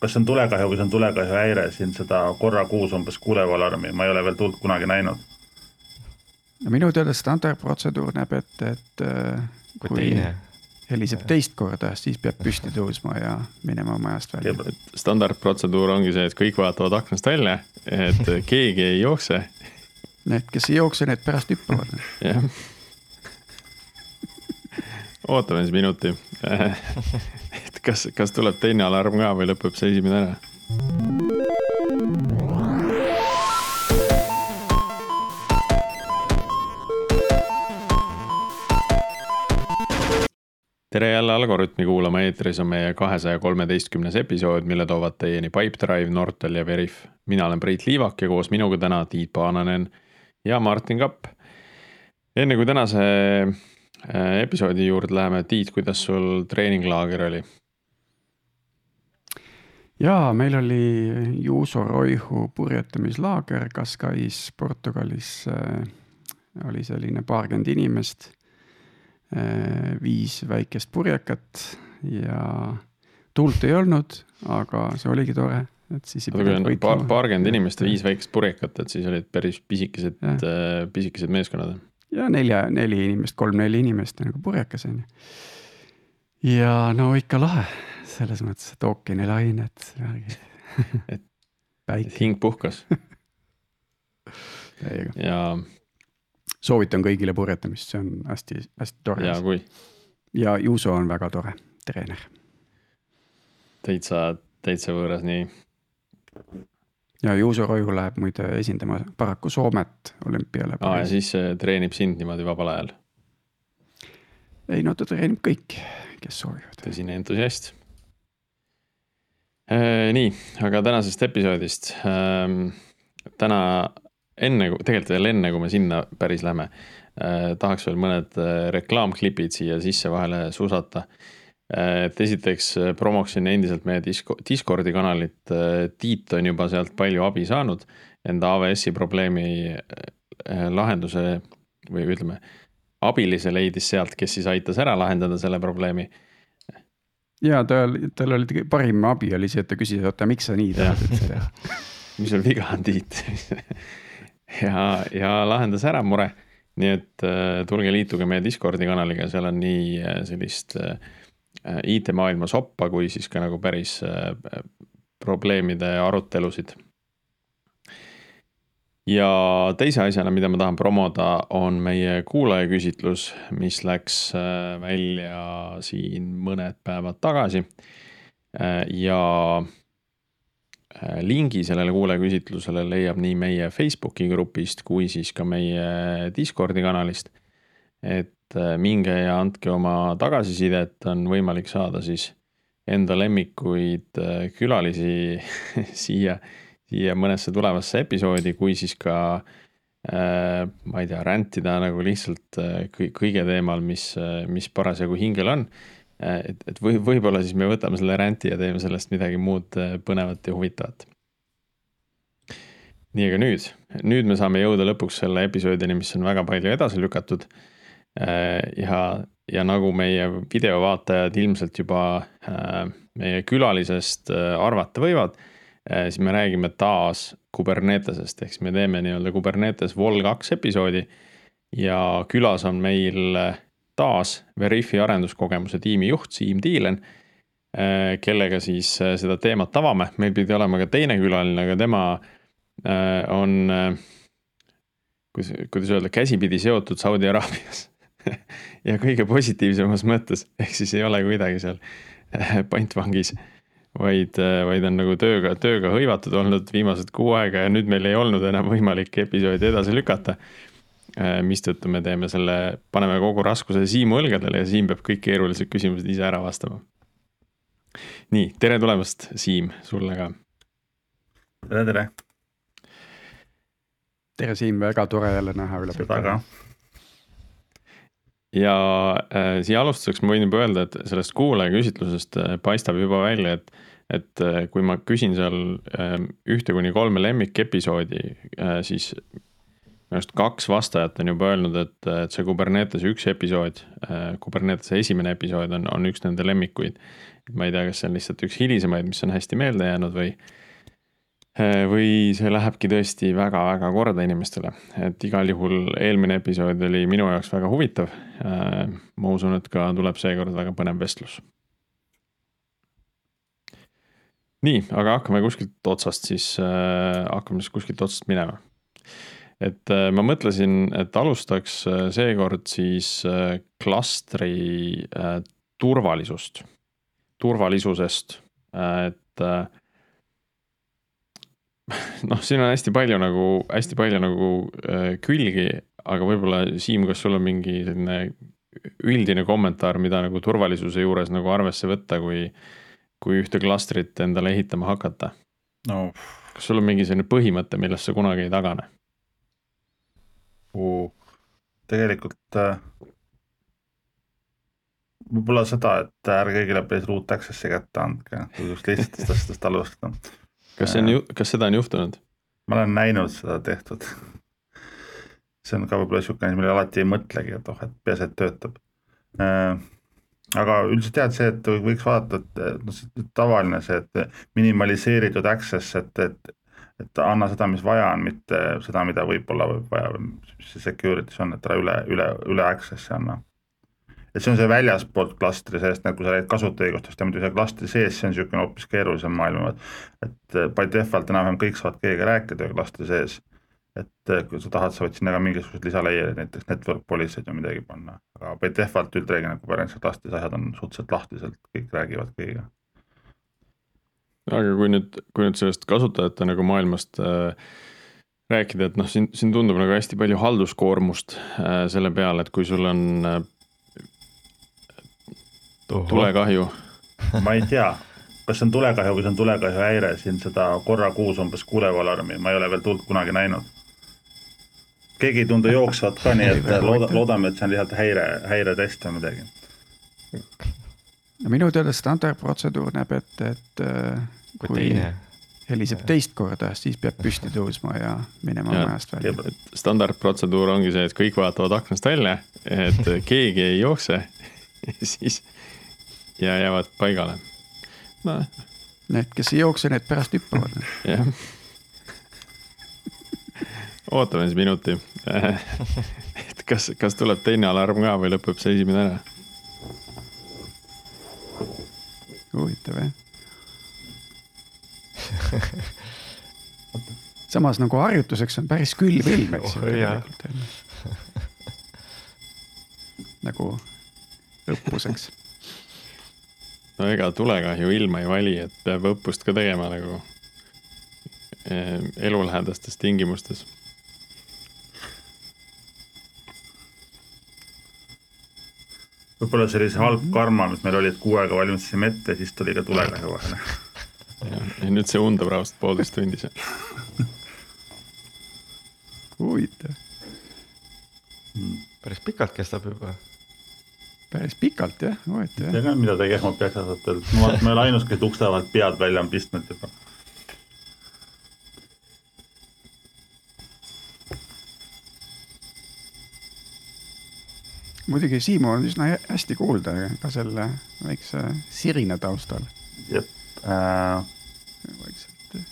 kas see on tulekahju või see on tulekahju häire, siin seda korra kuus umbes kuulev alarmi, ma ei ole veel tuld kunagi näinud. no minu teada standardprotseduur näeb ette, et äh, kui, kui heliseb teist korda, siis peab püsti tõusma ja minema majast välja. standardprotseduur ongi see, et kõik vaatavad aknast välja, et keegi ei jookse. Need, kes ei jookse, need pärast hüppavad. jah. ootame siis minuti kas, kas tuleb teine alarm ka või lõpeb see esimene ära? tere jälle Algorütmi kuulama, eetris on meie kahesaja kolmeteistkümnes episood, mille toovad teieni Pipedrive, Nortal ja Veriff. mina olen Priit Liivak ja koos minuga täna Tiit Paananen ja Martin Kapp. enne kui tänase äh, episoodi juurde läheme, Tiit, kuidas sul treeninglaager oli? Jaa, meil oli Juuso Roihu purjetamislaager Cascais Portugalis. Äh, oli selline paarkümmend inimest Äh, viis väikest purjekat ja tuult ei olnud, aga see oligi tore, et siis. paar, paarkümmend inimest ja viis väikest purjekat, et siis olid päris pisikesed, äh, pisikesed meeskonnad. ja nelja, neli inimest, kolm-neli inimest nagu purjekas on ju. Ja no ikka lahe, selles mõttes, et ookeanilained, värgid et hing puhkas ja soovitan kõigile purjetamist, see on hästi-hästi tore. ja kui. ja Juuso on väga tore treener. täitsa, täitsa võõras, nii. ja Juuso Roihu läheb muide esindama paraku Soomet olümpiale. aa, ja siis äh, treenib sind niimoodi vabal ajal? Ei no ta treenib kõiki, kes soovivad. tõsine entusiast äh,. nii, aga tänasest episoodist ähm,. täna enne, tegelikult veel enne, kui me sinna päris lähme eh,, tahaks veel mõned eh, reklaamklipid siia sisse vahele susata eh,. et esiteks eh, promoksin endiselt meie disko, Discordi kanalit, Tiit on juba sealt palju abi saanud enda AWS-i probleemi lahenduse või ütleme, abilise leidis sealt, kes siis aitas ära lahendada selle probleemi ja tal, tal oli parim abi oli see, et ta küsis, oota, miks sa nii tahad üldse teha mis sul viga on, Tiit ja, ja lahendas ära mure. nii et äh, tulge liituge meie Discordi kanaliga, seal on nii äh, sellist äh, IT-maailma soppa kui siis ka nagu päris probleemide arutelusid. Ja teise asjana, mida ma tahan promoda, on meie kuulajaküsitlus, mis läks välja siin mõned päevad tagasi. ja Äh, lingi sellele kuulajaküsitlusele leiab nii meie Facebooki grupist kui siis ka meie Discordi kanalist. et äh, minge ja andke oma tagasisidet, on võimalik saada siis enda lemmikuid äh, külalisi siia, siia mõnesse tulevasse episoodi, kui siis ka ma ei tea, rändida nagu lihtsalt kõige teemal, mis, mis parasjagu hingel on et, et või, võib-olla siis me võtame selle rändi ja teeme sellest midagi muud äh, põnevat ja huvitavat. nii, aga nüüd, nüüd me saame jõuda lõpuks selle episoodini, mis on väga palju edasi lükatud. Äh, ja, ja nagu meie videovaatajad ilmselt juba äh, meie külalisest arvata võivad, siis me räägime taas Kubernetesest, ehk siis me teeme nii-öelda Kubernetes Vol kaks episoodi. Ja külas on meil taas Veriffi arenduskogemuse tiimi juht Siim Tiilen, äh, kellega siis äh, seda teemat avame, meil pidi olema ka teine külaline, aga tema äh, on, kuidas, kuidas öelda, käsipidi seotud Saudi Araabias ja kõige positiivsemas mõttes, ehk siis ei ole kuidagi seal pantvangis vaid, vaid on nagu tööga, tööga hõivatud olnud viimased kuu aega ja nüüd meil ei olnud enam võimalik episoodi edasi lükata. Äh, mistõttu me teeme selle, paneme kogu raskuse Siimu õlgadele ja Siim peab kõik keerulised küsimused ise ära vastama. nii, tere tulemast, Siim, sulle ka. tere, tere. tere, Siim, väga tore jälle näha üle pika aja. Ja äh, siia alustuseks ma võin juba öelda, et sellest kuulajaküsitlusest äh, paistab juba välja, et et äh, kui ma küsin seal äh, ühte kuni kolme lemmikepisoodi äh,, siis minu arust kaks vastajat on juba öelnud, et, et see Kubernetese üks episood, Kubernetese esimene episood on, on üks nende lemmikuid. ma ei tea, kas see on lihtsalt üks hilisemaid, mis on hästi meelde jäänud või, või see lähebki tõesti väga-väga korda inimestele, et igal juhul eelmine episood oli minu jaoks väga huvitav. ma usun, et ka tuleb seekord väga põnev vestlus nii, aga hakkame kuskilt otsast siis äh,, hakkame siis kuskilt otsast minema. et äh, ma mõtlesin, et alustaks äh, seekord siis äh, klastri äh, turvalisust, turvalisusest äh,, et äh, noh, siin on hästi palju nagu, hästi palju nagu äh, külgi, aga võib-olla Siim, kas sul on mingi selline üldine kommentaar, mida nagu turvalisuse juures nagu arvesse võtta, kui kui ühte klastrit endale ehitama hakata no.? kas sul on mingi selline põhimõte, millest sa kunagi ei tagane uh,? tegelikult äh, võib-olla seda, et ärge kõigile päris root access'i kätte andke, kui just lihtsatest asjadest alustada. Kas see on kas seda on juhtunud? ma olen näinud seda tehtud see on ka võib-olla niisugune, millele alati ei mõtlegi, et oh, et peaasi, et töötab äh, aga üldiselt jah, et see, et võiks vaadata, et noh, see tavaline see, et minimaliseeritud access, et, et et anna seda, mis vaja on, mitte seda, mida võib-olla võib vaja, mis see security's on, et ära üle, üle, üle access'i anna. Et see on see väljaspoolt klastri seest, nagu sa räägid kasutajaõigustest ja muidu seal klastri sees, see on niisugune hoopis keerulisem maailm, et et by default enam-vähem kõik saavad kõigega rääkida klastri sees et eh, kui sa tahad, sa võid sinna ka mingisuguseid lisaleiereid, näiteks network policy'd või midagi panna, aga by default üldreeglina Kubernetese klastris asjad on suhteliselt lahtiselt, kõik räägivad kõigiga. aga kui nüüd, kui nüüd sellest kasutajate nagu maailmast äh, rääkida, et noh, siin, siin tundub nagu hästi palju halduskoormust äh, selle peale, et kui sul on äh, tulekahju. ma ei tea, kas see on tulekahju või see on tulekahju häire, siin seda korra kuus umbes kuulev alarmi, ma ei ole veel tuld kunagi näinud keegi ei tundu jooksvat ka, nii et looda, loodame, et see on lihtsalt häire, häiretest või midagi. no minu teada standardprotseduur näeb ette, et äh, kui, kui teine. heliseb teist korda, siis peab püsti tõusma ja minema ja, majast välja. standardprotseduur ongi see, et kõik vaatavad aknast välja, et keegi ei jookse siis ja jäävad paigale no.. Need, kes ei jookse, need pärast hüppavad. jah ootame siis minuti et kas, kas tuleb teine alarm ka või lõpeb see esimene ära? huvitav jah samas nagu harjutuseks on päris külm ilm, eks ju nagu õppuseks. No ega tulekahju ilma ei vali, et peab õppust ka tegema nagu eh, elulähedastes tingimustes võib-olla see oli see halb karma, mis meil oli, et kuu aega valmistasime ette, siis tuli ka tulekahju vahele. ja nüüd see undab raudselt poolteist tundi seal. huvitav hmm.. päris pikalt kestab juba. Päris pikalt jah, huvitav jah. tead mida tegema peaks ausalt öeldes, ma vaatan, ma ei ole ainus, kes ukse vahelt pead välja on pistnud juba muidugi Siimu on üsna hästi kuulda ka selle väikse sirina taustal. jep äh,. vaikselt.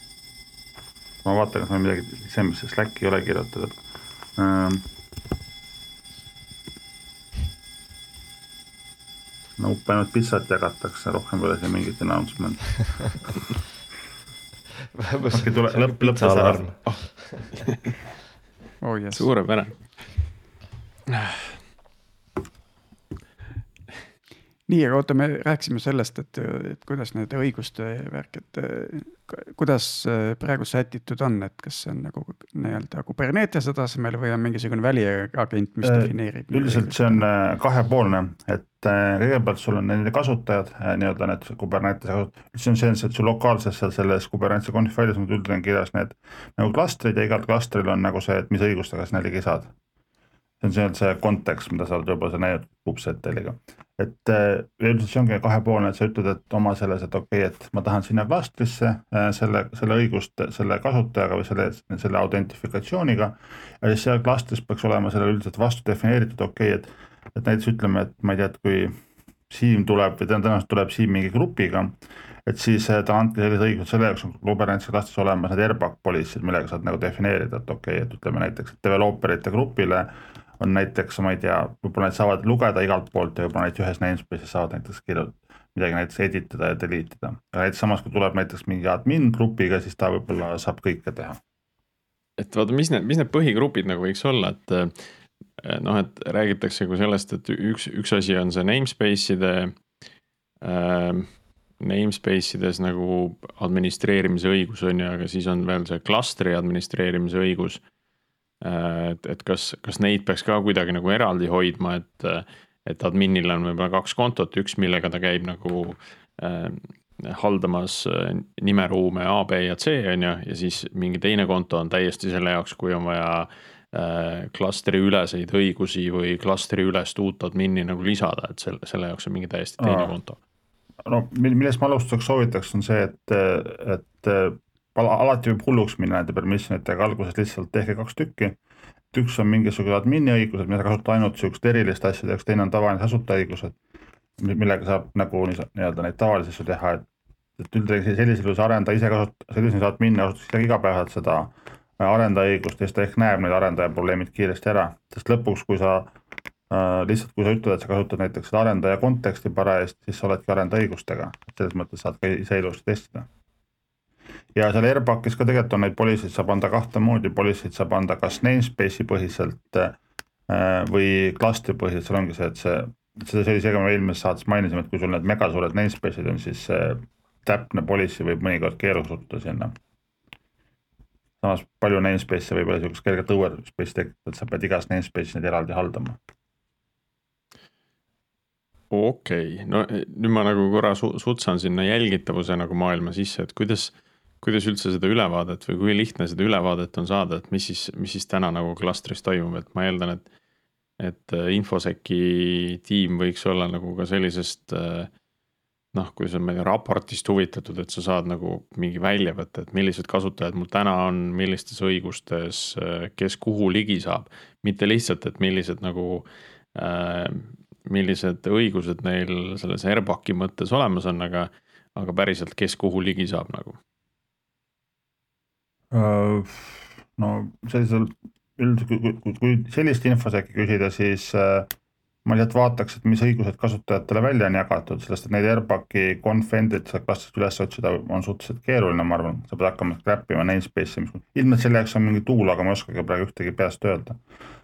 ma vaatan, kas ma midagi lisemisse Slacki ei ole kirjutatud äh,. Nope, ainult pitsat jagatakse, rohkem pole siin mingit announcement. Okei, tule, lõpp, lõppes ära. oh yes. suurepärane nii, aga oota, me rääkisime sellest, et, et kuidas need õiguste värk, et kuidas praegu sätitud on, et kas see on nagu nii-öelda Kubernetese tasemel või on mingisugune väliagent, mis äh, defineerib? üldiselt see on äh, kahepoolne, et äh, kõigepealt sul on nende kasutajad, nii-öelda need Kubernetese kasutajad, see on see, et sul lokaalses seal selles Kubernetese konf failis on üldine kirjas need nagu klastrid ja igal klastril on nagu see, et mis õigustega sa neile saad see on see, see kontekst, mida sa oled võib-olla seal näinud kubsetteliga. et äh, üldiselt see ongi kahepoolne, et sa ütled, et oma selles, et okei okay,, et ma tahan sinna klastrisse äh, selle, selle õigust selle kasutajaga või selle, selle autentifikatsiooniga. ja siis seal klastris peaks olema sellele üldiselt vastu defineeritud, okei okay,, et, et näiteks ütleme, et ma ei tea, et kui Siim tuleb või tõenäoliselt tuleb Siim mingi grupiga et siis äh, ta andke sellised õigused, selle jaoks on Kubernetesis klassis olemas need airbag policy'd, millega saad nagu defineerida, et okei okay,, et ütleme näiteks developerite grupile on näiteks, ma ei tea, võib-olla nad saavad lugeda igalt poolt ja võib-olla näiteks ühes namespace'is saavad näiteks kirjutada, midagi näiteks edit ida ja delete ida. aga näiteks samas, kui tuleb näiteks mingi admin grupiga, siis ta võib-olla saab kõike teha. et vaata, mis need, mis need põhigrupid nagu võiks olla, et eh, noh, et räägitakse nagu sellest, et üks, üks asi on see namespace'ide äh, namespace ides nagu administreerimise õigus on ju, aga siis on veel see klastri administreerimise õigus. Äh, et, et kas, kas neid peaks ka kuidagi nagu eraldi hoidma, et, et adminil on võib-olla kaks kontot, üks, millega ta käib nagu äh, haldamas äh, nimeruume A, B ja C on ju, ja siis mingi teine konto on täiesti selle jaoks, kui on vaja äh, klastri üleseid õigusi või klastri ülest uut admini nagu lisada, et selle, selle jaoks on mingi täiesti teine Aa. konto no millest ma alustuseks soovitaks, on see, et, et alati võib hulluks minna nende permission itega, alguses lihtsalt tehke kaks tükki. et üks on mingisugused admini õigused, mida kasutada ainult sihukeste eriliste asjade jaoks, teine on tavaline kasutajaõigused, millega saab nagu nii-öelda neid tavalisi asju teha, et et üldreegel sellisel juhul see arendaja ise kasutab, sellisel saad minna asutusega igapäevaselt seda arendaja õigust ja siis ta ehk näeb need arendaja probleemid kiiresti ära, sest lõpuks, kui sa Äh, lihtsalt kui sa ütled, et sa kasutad näiteks seda arendaja konteksti parajasti, siis sa oledki arendaja õigustega, selles mõttes saad ka ise ilusti testida. Ja seal AirBackis ka tegelikult on neid policy'd saab anda kahte moodi, policy'd saab anda kas namespace'i põhiselt äh, või klastri põhiselt, seal ongi see, et see, see oli see, me eelmises saates mainisime, et kui sul need megasuured namespace'id on, siis täpne policy võib mõnikord keeruks osutuda sinna. Samas palju namespace'e võib olla siukest kerget overspace tekitada, et sa pead igas namespace'is neid eraldi haldama. Okei. Okay., no nüüd ma nagu korra su sutsan sinna jälgitavuse nagu maailma sisse, et kuidas, kuidas üldse seda ülevaadet või kui lihtne seda ülevaadet on saada, et mis siis, mis siis täna nagu klastris toimub, et ma eeldan, et et eh, infosec'i tiim võiks olla nagu ka sellisest eh, noh, kui ma ei tea, raportist huvitatud, et sa saad nagu mingi väljavõtte, et millised kasutajad mul täna on, millistes õigustes, kes kuhu ligi saab. mitte lihtsalt, et millised nagu äh, millised õigused neil selles AirBaci mõttes olemas on, aga, aga päriselt, kes kuhu ligi saab nagu? Äh, no sellisel üldiselt, kui, kui, sellist infosec'i küsida, siis äh, ma lihtsalt vaataks, et mis õigused kasutajatele välja on jagatud, sellest et neid AirBaci confend'id sealt klassist üles otsida on suhteliselt keeruline, ma arvan, sa pead hakkama scrap ima namespace'i, mis ilmselt selle jaoks on mingi tool, aga ma ei oskagi praegu ühtegi peast öelda.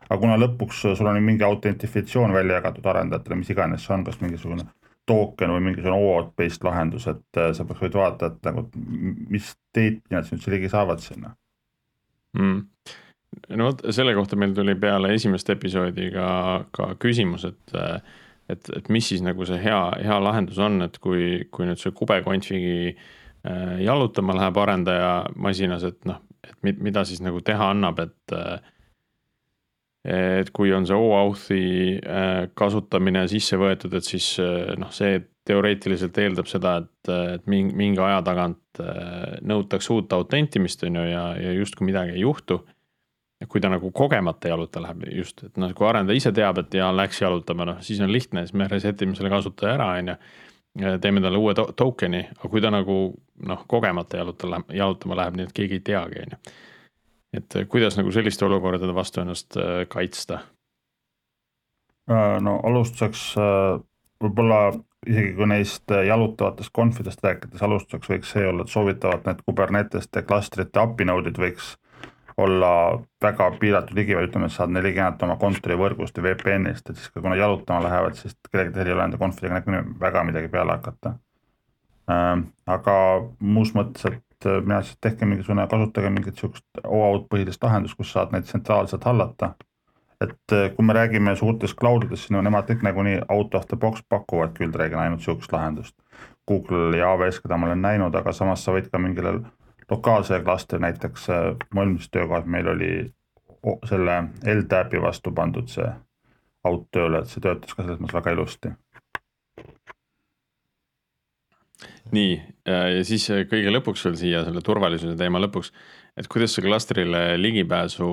Aga kuna lõpuks sul on mingi autentifitsioon välja jagatud arendajatele, mis iganes see on, kas mingisugune token või mingisugune OAuth based lahendus, et äh, sa võid vaadata, et nagu mis date'i nad üldse ligi saavad sinna. Mm.. no vot, selle kohta meil tuli peale esimest episoodi ka, ka küsimus, et et, et mis siis nagu see hea, hea lahendus on, et kui, kui nüüd see kubekonfigi äh, jalutama läheb arendaja masinas, et noh, et mida siis nagu teha annab, et äh, et kui on see OAuth'i äh, kasutamine sisse võetud, et siis äh, noh, see teoreetiliselt eeldab seda, et, et mingi, mingi aja tagant äh, nõutakse uut autentimist, on ju, ja, ja justkui midagi ei juhtu. kui ta nagu kogemata jaluta läheb just, et noh, kui arendaja ise teab, et ja läks jalutama, noh siis on lihtne, siis me reset ime selle kasutaja ära, on ju. teeme talle uue to token'i, aga kui ta nagu noh, kogemata jaluta, jalutama läheb, nii et keegi ei teagi, on ju et äh, kuidas nagu selliste olukordade vastu ennast äh, kaitsta? Äh, no alustuseks võib-olla isegi kui neist jalutavatest konfidest rääkides, alustuseks võiks see olla, et soovitavalt need Kuberneteste klastrite API node'id võiks olla väga piiratud ligipääs, ütleme, et saad neil ligimata oma kontorivõrgust ja VPN-ist, et siis kui nad jalutama lähevad, siis kellelgi teisel ei ole nende konfidega väga midagi peale hakata. aga muus mõttes, et et äh, mina siis tehke mingisugune, kasutage mingit sihukest OAuth põhilist lahendust, kus saad neid tsentraalselt hallata. et äh, kui me räägime suurtest cloud idest, siis no nemad kõik nagunii out of the box pakuvadki üldreeglina ainult sihukest lahendust. Google ja AWS, keda ma olen näinud, aga samas sa võid ka mingile lokaalsele klastri näiteks, äh, mu eelmises töökohas meil oli selle LTAP-i vastu pandud see out tööle, et see töötas ka selles mõttes väga ilusti. Nii, ja siis kõige lõpuks veel siia selle turvalisuse teema lõpuks, et kuidas sa klastrile ligipääsu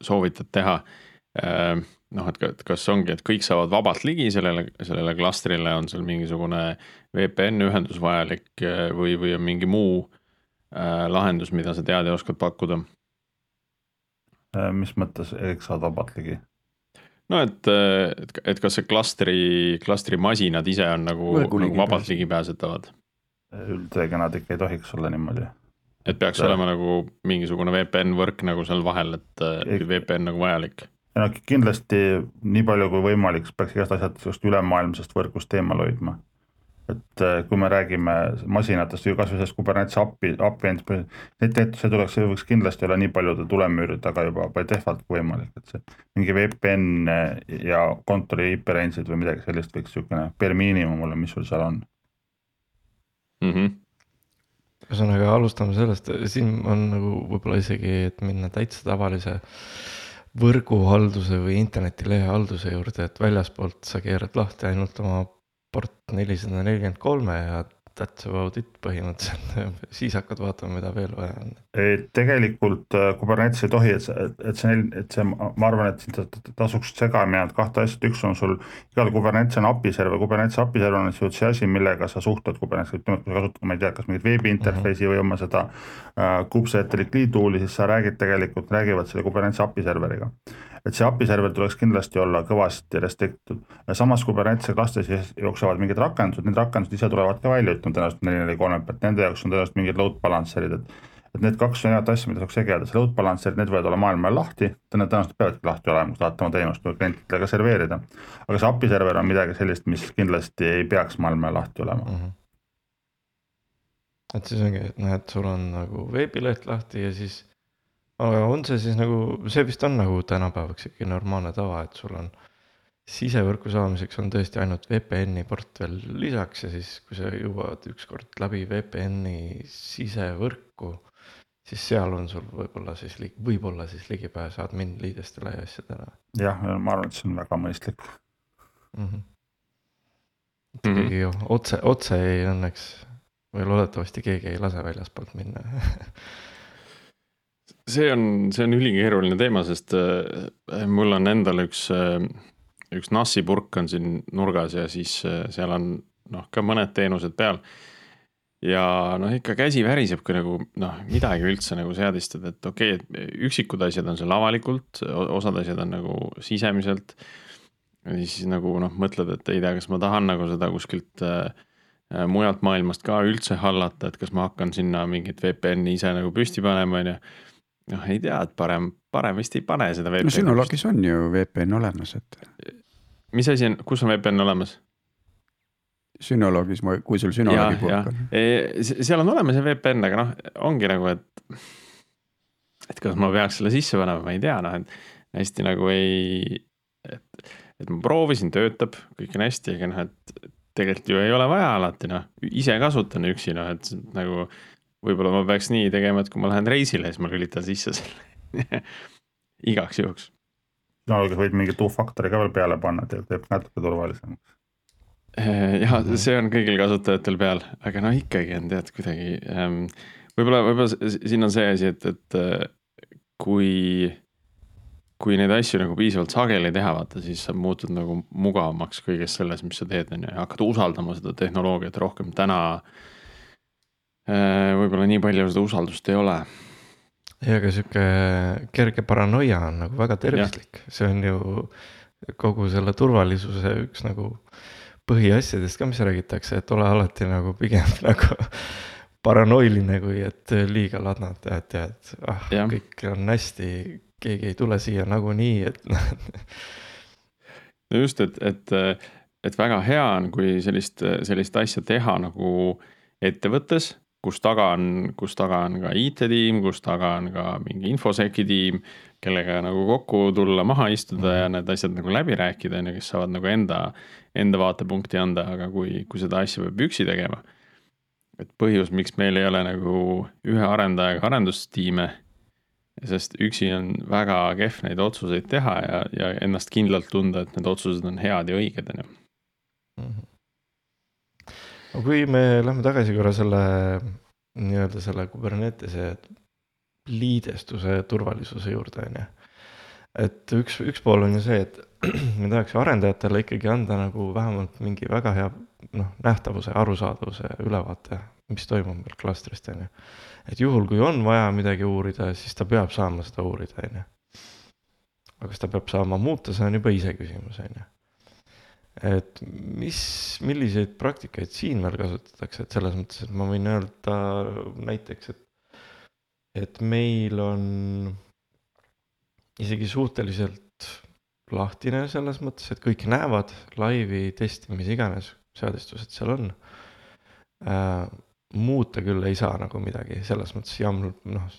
soovitad teha? noh, et kas ongi, et kõik saavad vabalt ligi sellele, sellele klastrile, on seal mingisugune VPN ühendus vajalik või, või on mingi muu äh, lahendus, mida sa tead ja oskad pakkuda? mis mõttes kõik saavad vabalt ligi? no et, et, et kas see klastri, klastri masinad ise on nagu, nagu vabalt ligipääsetavad? Üldreeglina nad ikka ei tohiks olla niimoodi. et peaks ja. olema nagu mingisugune VPN võrk nagu seal vahel, et Eik... VPN nagu vajalik? no kindlasti nii palju kui võimalik, peaks igast asjad sellest ülemaailmsest võrgust eemal hoidma et äh, kui me räägime masinatest või kasvõi sellest Kubernetes API, API, tehtud, see tuleks, see võiks kindlasti olla nii paljude tulemüüride taga juba by default kui võimalik, et see mingi VPN ja kontori IP range'id või midagi sellist võiks niisugune bare miinimum olla, mis sul seal on mm. -hmm ühesõnaga alustame sellest, siin on nagu võib-olla isegi, et minna täitsa tavalise võrguhalduse või internetilehe halduse juurde, et väljaspoolt sa keerad lahti ainult oma port nelisada nelikümmend kolme ja that's about it põhimõtteliselt, siis hakkad vaatama, mida veel vaja on. tegelikult äh, Kubernetes ei tohi, et see, et see, et see, ma arvan, et siin tasuks segama jäänud kahte asja, üks on sul, igal Kubernetes on API server, Kubernetes API server on see asi, millega sa suhtled Kubernetes, ütleme, kui sa kasutad, ma ei tea, kas mingit veebi interface'i uh -huh. või oma seda äh, kubesatell'i tool'i, siis sa räägid tegelikult, räägivad selle Kubernetes API serveriga et see API server tuleks kindlasti olla kõvasti restricted. samas Kubernetese klastris jooksevad mingid rakendused, need rakendused ise tulevad ka välja, ütleme tõenäoliselt neli, neli, kolme pealt, nende jaoks on tõenäoliselt mingid load balancer'id, et et need kaks erinevat asja, mida saaks tegeleda, see load balancer, need võivad olla maailma ajal lahti, tõenäoliselt peavadki lahti olema, kui tahate oma teenust klientidele ka serveerida. aga see API server on midagi sellist, mis kindlasti ei peaks maailma ajal lahti olema mm. -hmm. et siis ongi, et noh, et sul on nagu veebileht lahti ja siis aga on see siis nagu, see vist on nagu tänapäevaks ikkagi normaalne tava, et sul on sisevõrku saamiseks on tõesti ainult VPN-i port veel lisaks ja siis, kui sa jõuad ükskord läbi VPN-i sisevõrku, siis seal on sul võib-olla siis, võib-olla siis ligipääs admin liidestele ja asjadele. jah, ma arvan, et see on väga mõistlik mm. -hmm. mm -hmm. otse, otse ei õnneks või loodetavasti keegi ei lase väljaspoolt minna see on, see on ülikeeruline teema, sest äh, mul on endal üks, äh, üks NAS-i purk on siin nurgas ja siis äh, seal on noh, ka mõned teenused peal. ja noh, ikka käsi väriseb, kui nagu noh, midagi üldse nagu seadistada, et okei okay,, et üksikud asjad on seal avalikult, osad asjad on nagu sisemiselt. ja siis nagu noh, mõtled, et ei tea, kas ma tahan nagu seda kuskilt äh, mujalt maailmast ka üldse hallata, et kas ma hakkan sinna mingit VPN-i ise nagu püsti panema, on ju noh, ei tea, et parem, parem vist ei pane seda VPN-i. no Synologis on ju VPN olemas, et. mis asi on, kus on VPN olemas? Synologis, kui sul Synologi pulk on. seal on olemas see VPN, aga noh, ongi nagu, et. et kas ma peaks selle sisse panema, ma ei tea, noh, et hästi nagu ei, et, et ma proovisin, töötab, kõik on hästi, aga noh, et tegelikult ju ei ole vaja alati noh, ise kasutan üksi noh, et nagu võib-olla ma peaks nii tegema, et kui ma lähen reisile, siis ma lülitan sisse selle igaks juhuks. no aga võid mingi two-factor'i ka veel peale panna, teeb natuke turvalisemaks. Eh, jah, see on kõigil kasutajatel peal, aga no ikkagi on tead kuidagi ähm,, võib-olla, võib-olla siin on see asi, et, et äh, kui, kui neid asju nagu piisavalt sageli teha, vaata, siis sa muutud nagu mugavamaks kõiges selles, mis sa teed, on ju, ja hakkad usaldama seda tehnoloogiat rohkem. täna äh, Äh, võib-olla nii palju seda usaldust ei ole. ja aga sihuke kerge paranoia on nagu väga tervislik, see on ju kogu selle turvalisuse üks nagu põhiasjadest ka, mis räägitakse, et ole alati nagu pigem nagu paranoiline, kui et liiga ladnad ja tead, ah, kõik on hästi, keegi ei tule siia nagunii, et no just, et, et, et väga hea on, kui sellist, sellist asja teha nagu ettevõttes kus taga on, kus taga on ka IT-tiim, kus taga on ka mingi infosec'i tiim, kellega nagu kokku tulla, maha istuda ja need asjad nagu läbi rääkida, on ju, kes saavad nagu enda, enda vaatepunkti anda, aga kui, kui seda asja peab üksi tegema. et põhjus, miks meil ei ole nagu ühe arendajaga arendustiime, sest üksi on väga kehv neid otsuseid teha ja, ja ennast kindlalt tunda, et need otsused on head ja õiged, on ju. No kui me lähme tagasi korra selle nii-öelda selle Kubernetese liidestuse turvalisuse juurde, on ju. et üks, üks pool on ju see, et me tahaks arendajatele ikkagi anda nagu vähemalt mingi väga hea noh, nähtavuse, arusaadavuse, ülevaate, mis toimub meil klastrist, on ju. et juhul, kui on vaja midagi uurida, siis ta peab saama seda uurida, on ju. aga kas ta peab saama muuta, see on juba iseküsimus, on ju. Et mis, milliseid praktikaid siin veel kasutatakse, et selles mõttes, et ma võin öelda näiteks, et et meil on isegi suhteliselt lahtine selles mõttes, et kõik näevad laivi, testi, mis iganes seadistused seal on äh,. muuta küll ei saa nagu midagi, selles mõttes YAML, noh,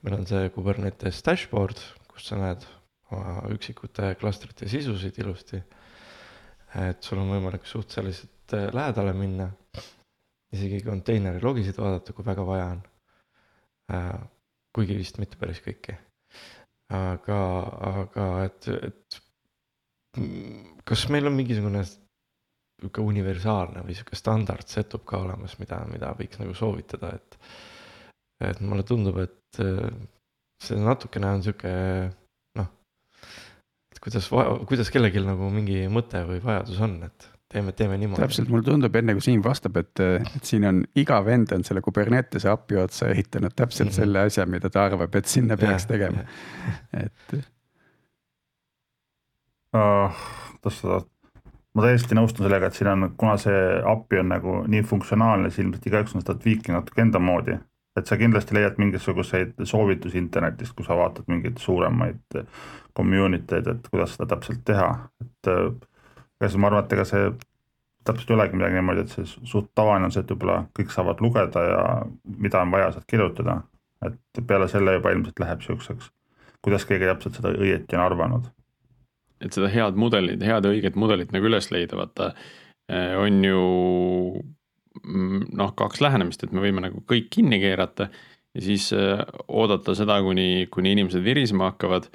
meil on see Kubernetes dashboard, kus sa näed oma üksikute klastrite sisusid ilusti. Et sul on võimalik suht selliselt äh, lähedale minna, isegi konteineri logisid vaadata, kui väga vaja on äh,. kuigi vist mitte päris kõiki aga, aga et, et kas meil on mingisugune sihuke universaalne või sihuke standard setup ka olemas, mida, mida võiks nagu soovitada, et. et mulle tundub, et äh, see natukene on noh. Et kuidas, kuidas kellelgi nagu mingi mõte või vajadus on, et teeme, teeme niimoodi. täpselt, mulle tundub, enne kui Siim vastab, et, et siin on iga vend on selle Kubernetese API otsa ehitanud täpselt mm -hmm. selle asja, mida ta arvab, et sinna peaks ja, tegema, et uh,. kuidas seda, ma täiesti nõustun sellega, et siin on, kuna see API on nagu nii funktsionaalne, siis ilmselt igaüks on seda tweak'i natuke enda moodi. Et sa kindlasti leiad mingisuguseid soovitusi internetist, kui sa vaatad mingeid suuremaid community eid, et kuidas seda täpselt teha, et ega siis ma arvan, et ega see täpselt ei olegi midagi niimoodi, et see suht tavaline on see, et võib-olla kõik saavad lugeda ja mida on vaja sealt kirjutada. et peale selle juba ilmselt läheb siukseks, kuidas keegi täpselt seda õieti on arvanud et seda head mudelit, head ja õiget mudelit nagu üles leida, vaata eh, on ju noh, kaks lähenemist, et me võime nagu kõik kinni keerata ja siis eh, oodata seda, kuni, kuni inimesed virisema hakkavad.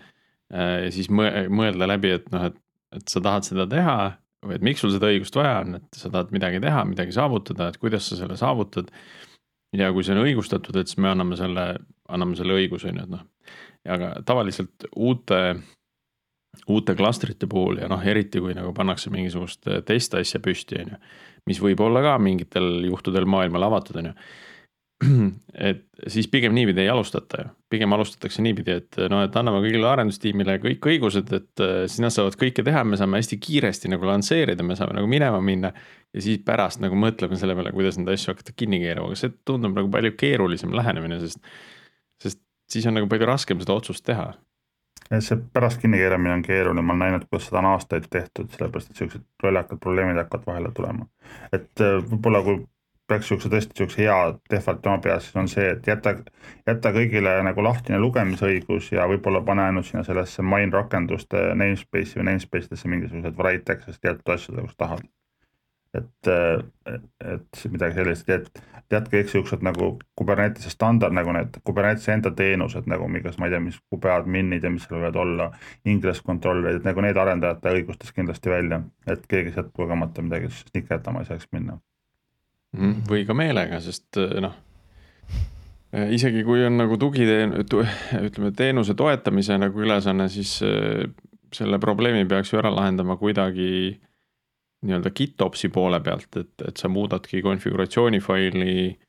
Eh, ja siis mõelda läbi, et noh, et, et sa tahad seda teha või et miks sul seda õigust vaja on, et sa tahad midagi teha, midagi saavutada, et kuidas sa selle saavutad. ja kui see on õigustatud, et siis me anname selle, anname selle õiguse, on ju, et noh. aga tavaliselt uute uute klastrite puhul ja noh, eriti kui nagu pannakse mingisugust äh, testasja püsti, on ju. Mis võib olla ka mingitel juhtudel maailmale avatud, on ju. et siis pigem niipidi ei alustata ju, pigem alustatakse niipidi, et noh, et anname kõigile arendustiimile kõik õigused, et äh, siis nad saavad kõike teha, me saame hästi kiiresti nagu lansseerida, me saame nagu minema minna. ja siis pärast nagu mõtleme selle peale, kuidas neid asju hakata kinni keerama, aga see tundub nagu palju keerulisem lähenemine, sest. sest siis on nagu palju raskem seda otsust teha see pärast kinnikeeramine on keeruline, ma olen näinud, kuidas seda on aastaid tehtud, sellepärast et siuksed lollakad probleemid hakkavad vahele tulema. et äh, võib-olla kui peaks siukse tõesti siukse hea default oma peas, siis on see, et jäta, jäta kõigile nagu lahtine lugemisõigus ja võib-olla pane ainult sinna sellesse main rakenduste namespace'i või namespace desse mingisugused write access teatud asjadele, kus tahad et, et midagi sellist, et tead kõik siuksed nagu Kubernetese standard nagu need Kubernetese enda teenused nagu mingas, ma ei tea, mis kubeadminid ja mis seal võivad olla. Ingress controller'id, nagu need arendajate õigustes kindlasti välja, et keegi sealt kogemata midagi snikerdama ei saaks minna. Mhm, või ka meelega, sest noh isegi kui on nagu tugiteen-, ütleme teenuse toetamise nagu ülesanne, siis selle probleemi peaks ju ära lahendama kuidagi äh, nii-öelda GitOpsi poole pealt, et, et sa muudadki konfiguratsiooni faili.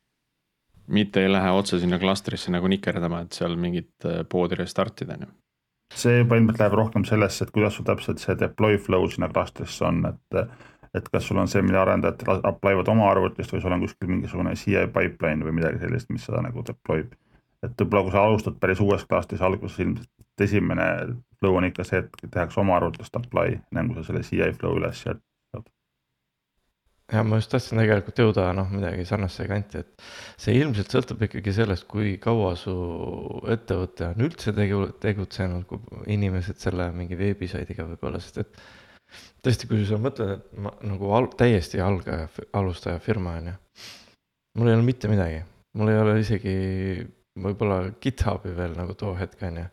mitte ei lähe otse sinna klastrisse nagu nikerdama, et seal mingit äh, poodi restartida, on ju. see juba ilmselt läheb rohkem sellesse, et kuidas sul täpselt see deploy flow sinna klastrisse on, et. et kas sul on see, mida arendajad apply vad oma arvutist või sul on kuskil mingisugune CI pipeline või midagi sellist, mis seda nagu deploy b. et võib-olla, kui sa alustad päris uues klastris alguses ilmselt esimene flow on ikka see, et tehakse oma arvutist apply, enne kui sa selle CI flow üles sealt ja ma just tahtsin tegelikult jõuda noh, midagi sarnasse kanti, et see ilmselt sõltub ikkagi sellest, kui kaua su ettevõte on üldse tegu-, tegutsenud, kui inimesed selle mingi veebisaitiga võib-olla, sest et tõesti, kui sa mõtled, et ma nagu al-, täiesti algaja, alustaja firma on ju. mul ei ole mitte midagi, mul ei ole isegi võib-olla GitHubi veel nagu too hetk on ju.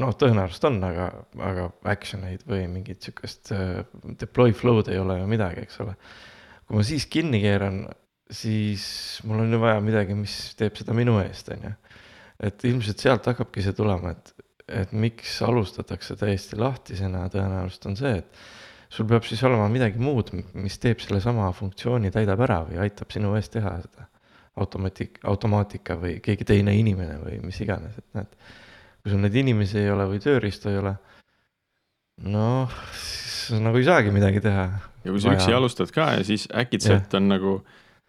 Noh, tõenäoliselt on, aga, aga action eid või mingit sihukest äh, deploy flow'd ei ole ju midagi, eks ole. kui ma siis kinni keeran, siis mul on ju vaja midagi, mis teeb seda minu eest, on ju. et ilmselt sealt hakkabki see tulema, et, et miks alustatakse täiesti lahtisena, tõenäoliselt on see, et sul peab siis olema midagi muud, mis teeb sellesama funktsiooni, täidab ära või aitab sinu eest teha seda automaatik, automaatika või keegi teine inimene või mis iganes, et näed. Kui sul neid inimesi ei ole või tööriistu ei ole, noh, siis nagu ei saagi midagi teha. ja kui sa üksi alustad ka ja siis äkitselt on nagu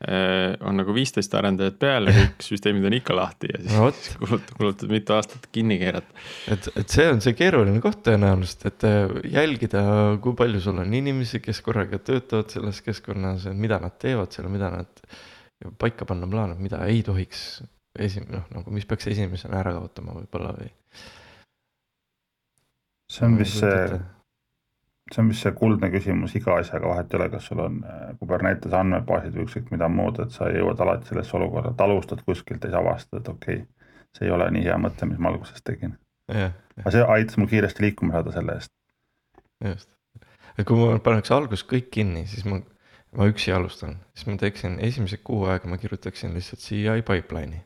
äh, on nagu viisteist arendajat peal ja kõik süsteemid on ikka lahti ja siis no, kulutad, kulutad mitu aastat kinni keerata. et, et see on see keeruline koht tõenäoliselt, et äh, jälgida, kui palju sul on inimesi, kes korraga töötavad selles keskkonnas, mida nad teevad seal, mida nad ja paika panna plaan, et mida ei tohiks esim-, noh nagu mis peaks esimesena ära kaotama võib-olla või. see on vist see, see on vist see kuldne küsimus iga asjaga, vahet ei ole, kas sul on äh, Kubernetes andmebaasid või ükskõik mida muud, et sa jõuad alati sellesse olukorda, et alustad kuskilt ja siis avastad, et okei okay,, see ei ole nii hea mõte, mis ma alguses tegin. aga see aitas mul kiiresti liikuma saada selle eest. just, et kui ma paneks alguses kõik kinni, siis ma ma üksi alustan, siis ma teeksin esimesed kuu aega, ma kirjutaksin lihtsalt CI pipeline'i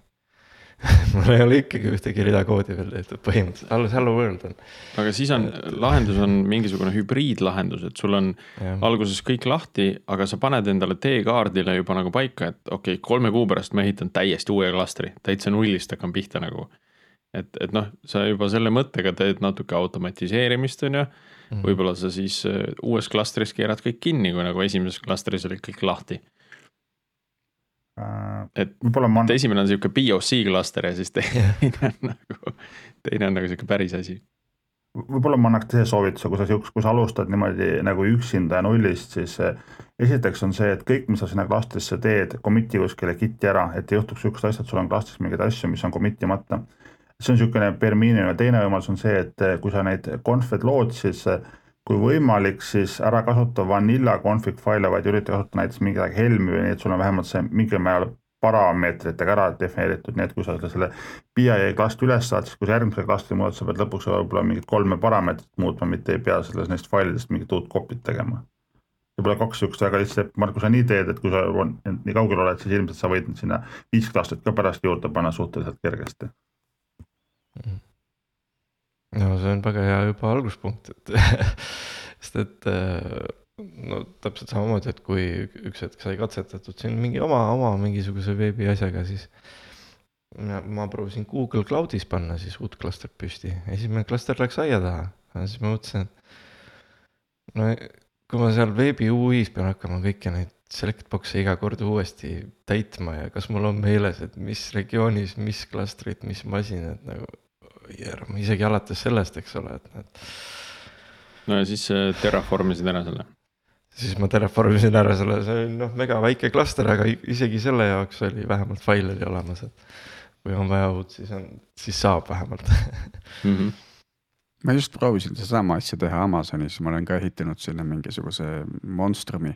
mul ei ole ikkagi ühtegi rida koodi veel tehtud, põhimõtteliselt alles hello world on. aga siis on, lahendus on mingisugune hübriidlahendus, et sul on ja. alguses kõik lahti, aga sa paned endale teekaardile juba nagu paika, et okei okay,, kolme kuu pärast ma ehitan täiesti uue klastri, täitsa nullist hakkan pihta nagu. et, et noh, sa juba selle mõttega teed natuke automatiseerimist, on ju mm.. võib-olla sa siis äh, uues klastris keerad kõik kinni, kui nagu esimeses klastris olid kõik lahti uh,. et ma... esimene on sihuke POC klaster ja siis teine on nagu, teine on nagu sihuke päris asi. Võib-olla ma annaks teise soovituse, kui sa siukest, kui sa alustad niimoodi nagu üksinda ja nullist, siis äh, esiteks on see, et kõik, mis sa sinna klastrisse teed, commit'i kuskile kit'i ära, et ei juhtuks sihukest asja, et sul on klastris mingeid asju, mis on commit imata see on niisugune per miinimum, teine võimalus on see, et eh, kui sa neid conf'id lood, siis eh, kui võimalik, siis ära kasuta vanilla config faile, vaid ürita kasutada näiteks mingit Helmi või nii, et sul on vähemalt see mingil määral parameetritega ära defineeritud, nii et kui sa selle PIA klastri üles saad, siis kui sa järgmise klastri muudad, sa pead lõpuks võib-olla mingit kolme parameetrit muutma, mitte ei pea selles neist failidest mingit uut copy't tegema. võib-olla kaks niisugust väga lihtsat, Marko, sa nii teed, et kui sa nii kaugel oled, siis ilmselt sa võid sinna viis klastrit ka pärast juurde panna suhteliselt kergesti no see on väga hea juba alguspunkt, et sest et äh, no täpselt samamoodi, et kui üks hetk sai katsetatud siin mingi oma, oma mingisuguse veebi asjaga, siis ma, ma proovisin Google Cloudis panna siis uut klastrit püsti, esimene klaster läks aia taha, siis ma mõtlesin, et no kui ma seal veebi UI-s pean hakkama kõiki neid select box'e iga kord uuesti täitma ja kas mul on meeles, et mis regioonis, mis klastrid, mis masinad nagu järm, isegi alates sellest, eks ole, et need. no ja siis äh, terraformisid ära selle. siis ma terraformisin ära selle, see oli noh, mega väike klaster, aga isegi selle jaoks oli vähemalt fail oli olemas, et. kui on vaja uut, siis on, siis saab vähemalt mm. -hmm ma just proovisin sedasama asja teha Amazonis, ma olen ka ehitanud sinna mingisuguse monstrumi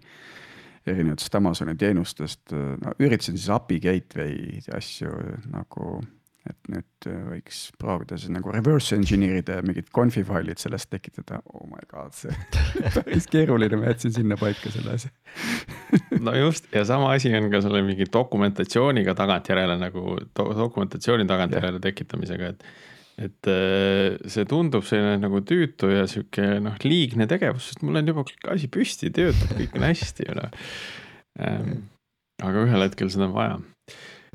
erinevatest Amazoni teenustest, no üritasin siis API gateway asju nagu et nüüd äh, võiks proovida siis nagu reverse engineer ida ja mingid conf'i failid sellest tekitada, oh my god, see päris keeruline, ma jätsin sinna paika selle asja no just ja sama asi on ka selle mingi dokumentatsiooniga tagantjärele nagu do, dokumentatsiooni tagantjärele tekitamisega, et. et äh, see tundub selline nagu tüütu ja sihuke noh, liigne tegevus, sest mul on juba asi püsti, töötab, kõik on hästi ju noh. Ähm, aga ühel hetkel seda on vaja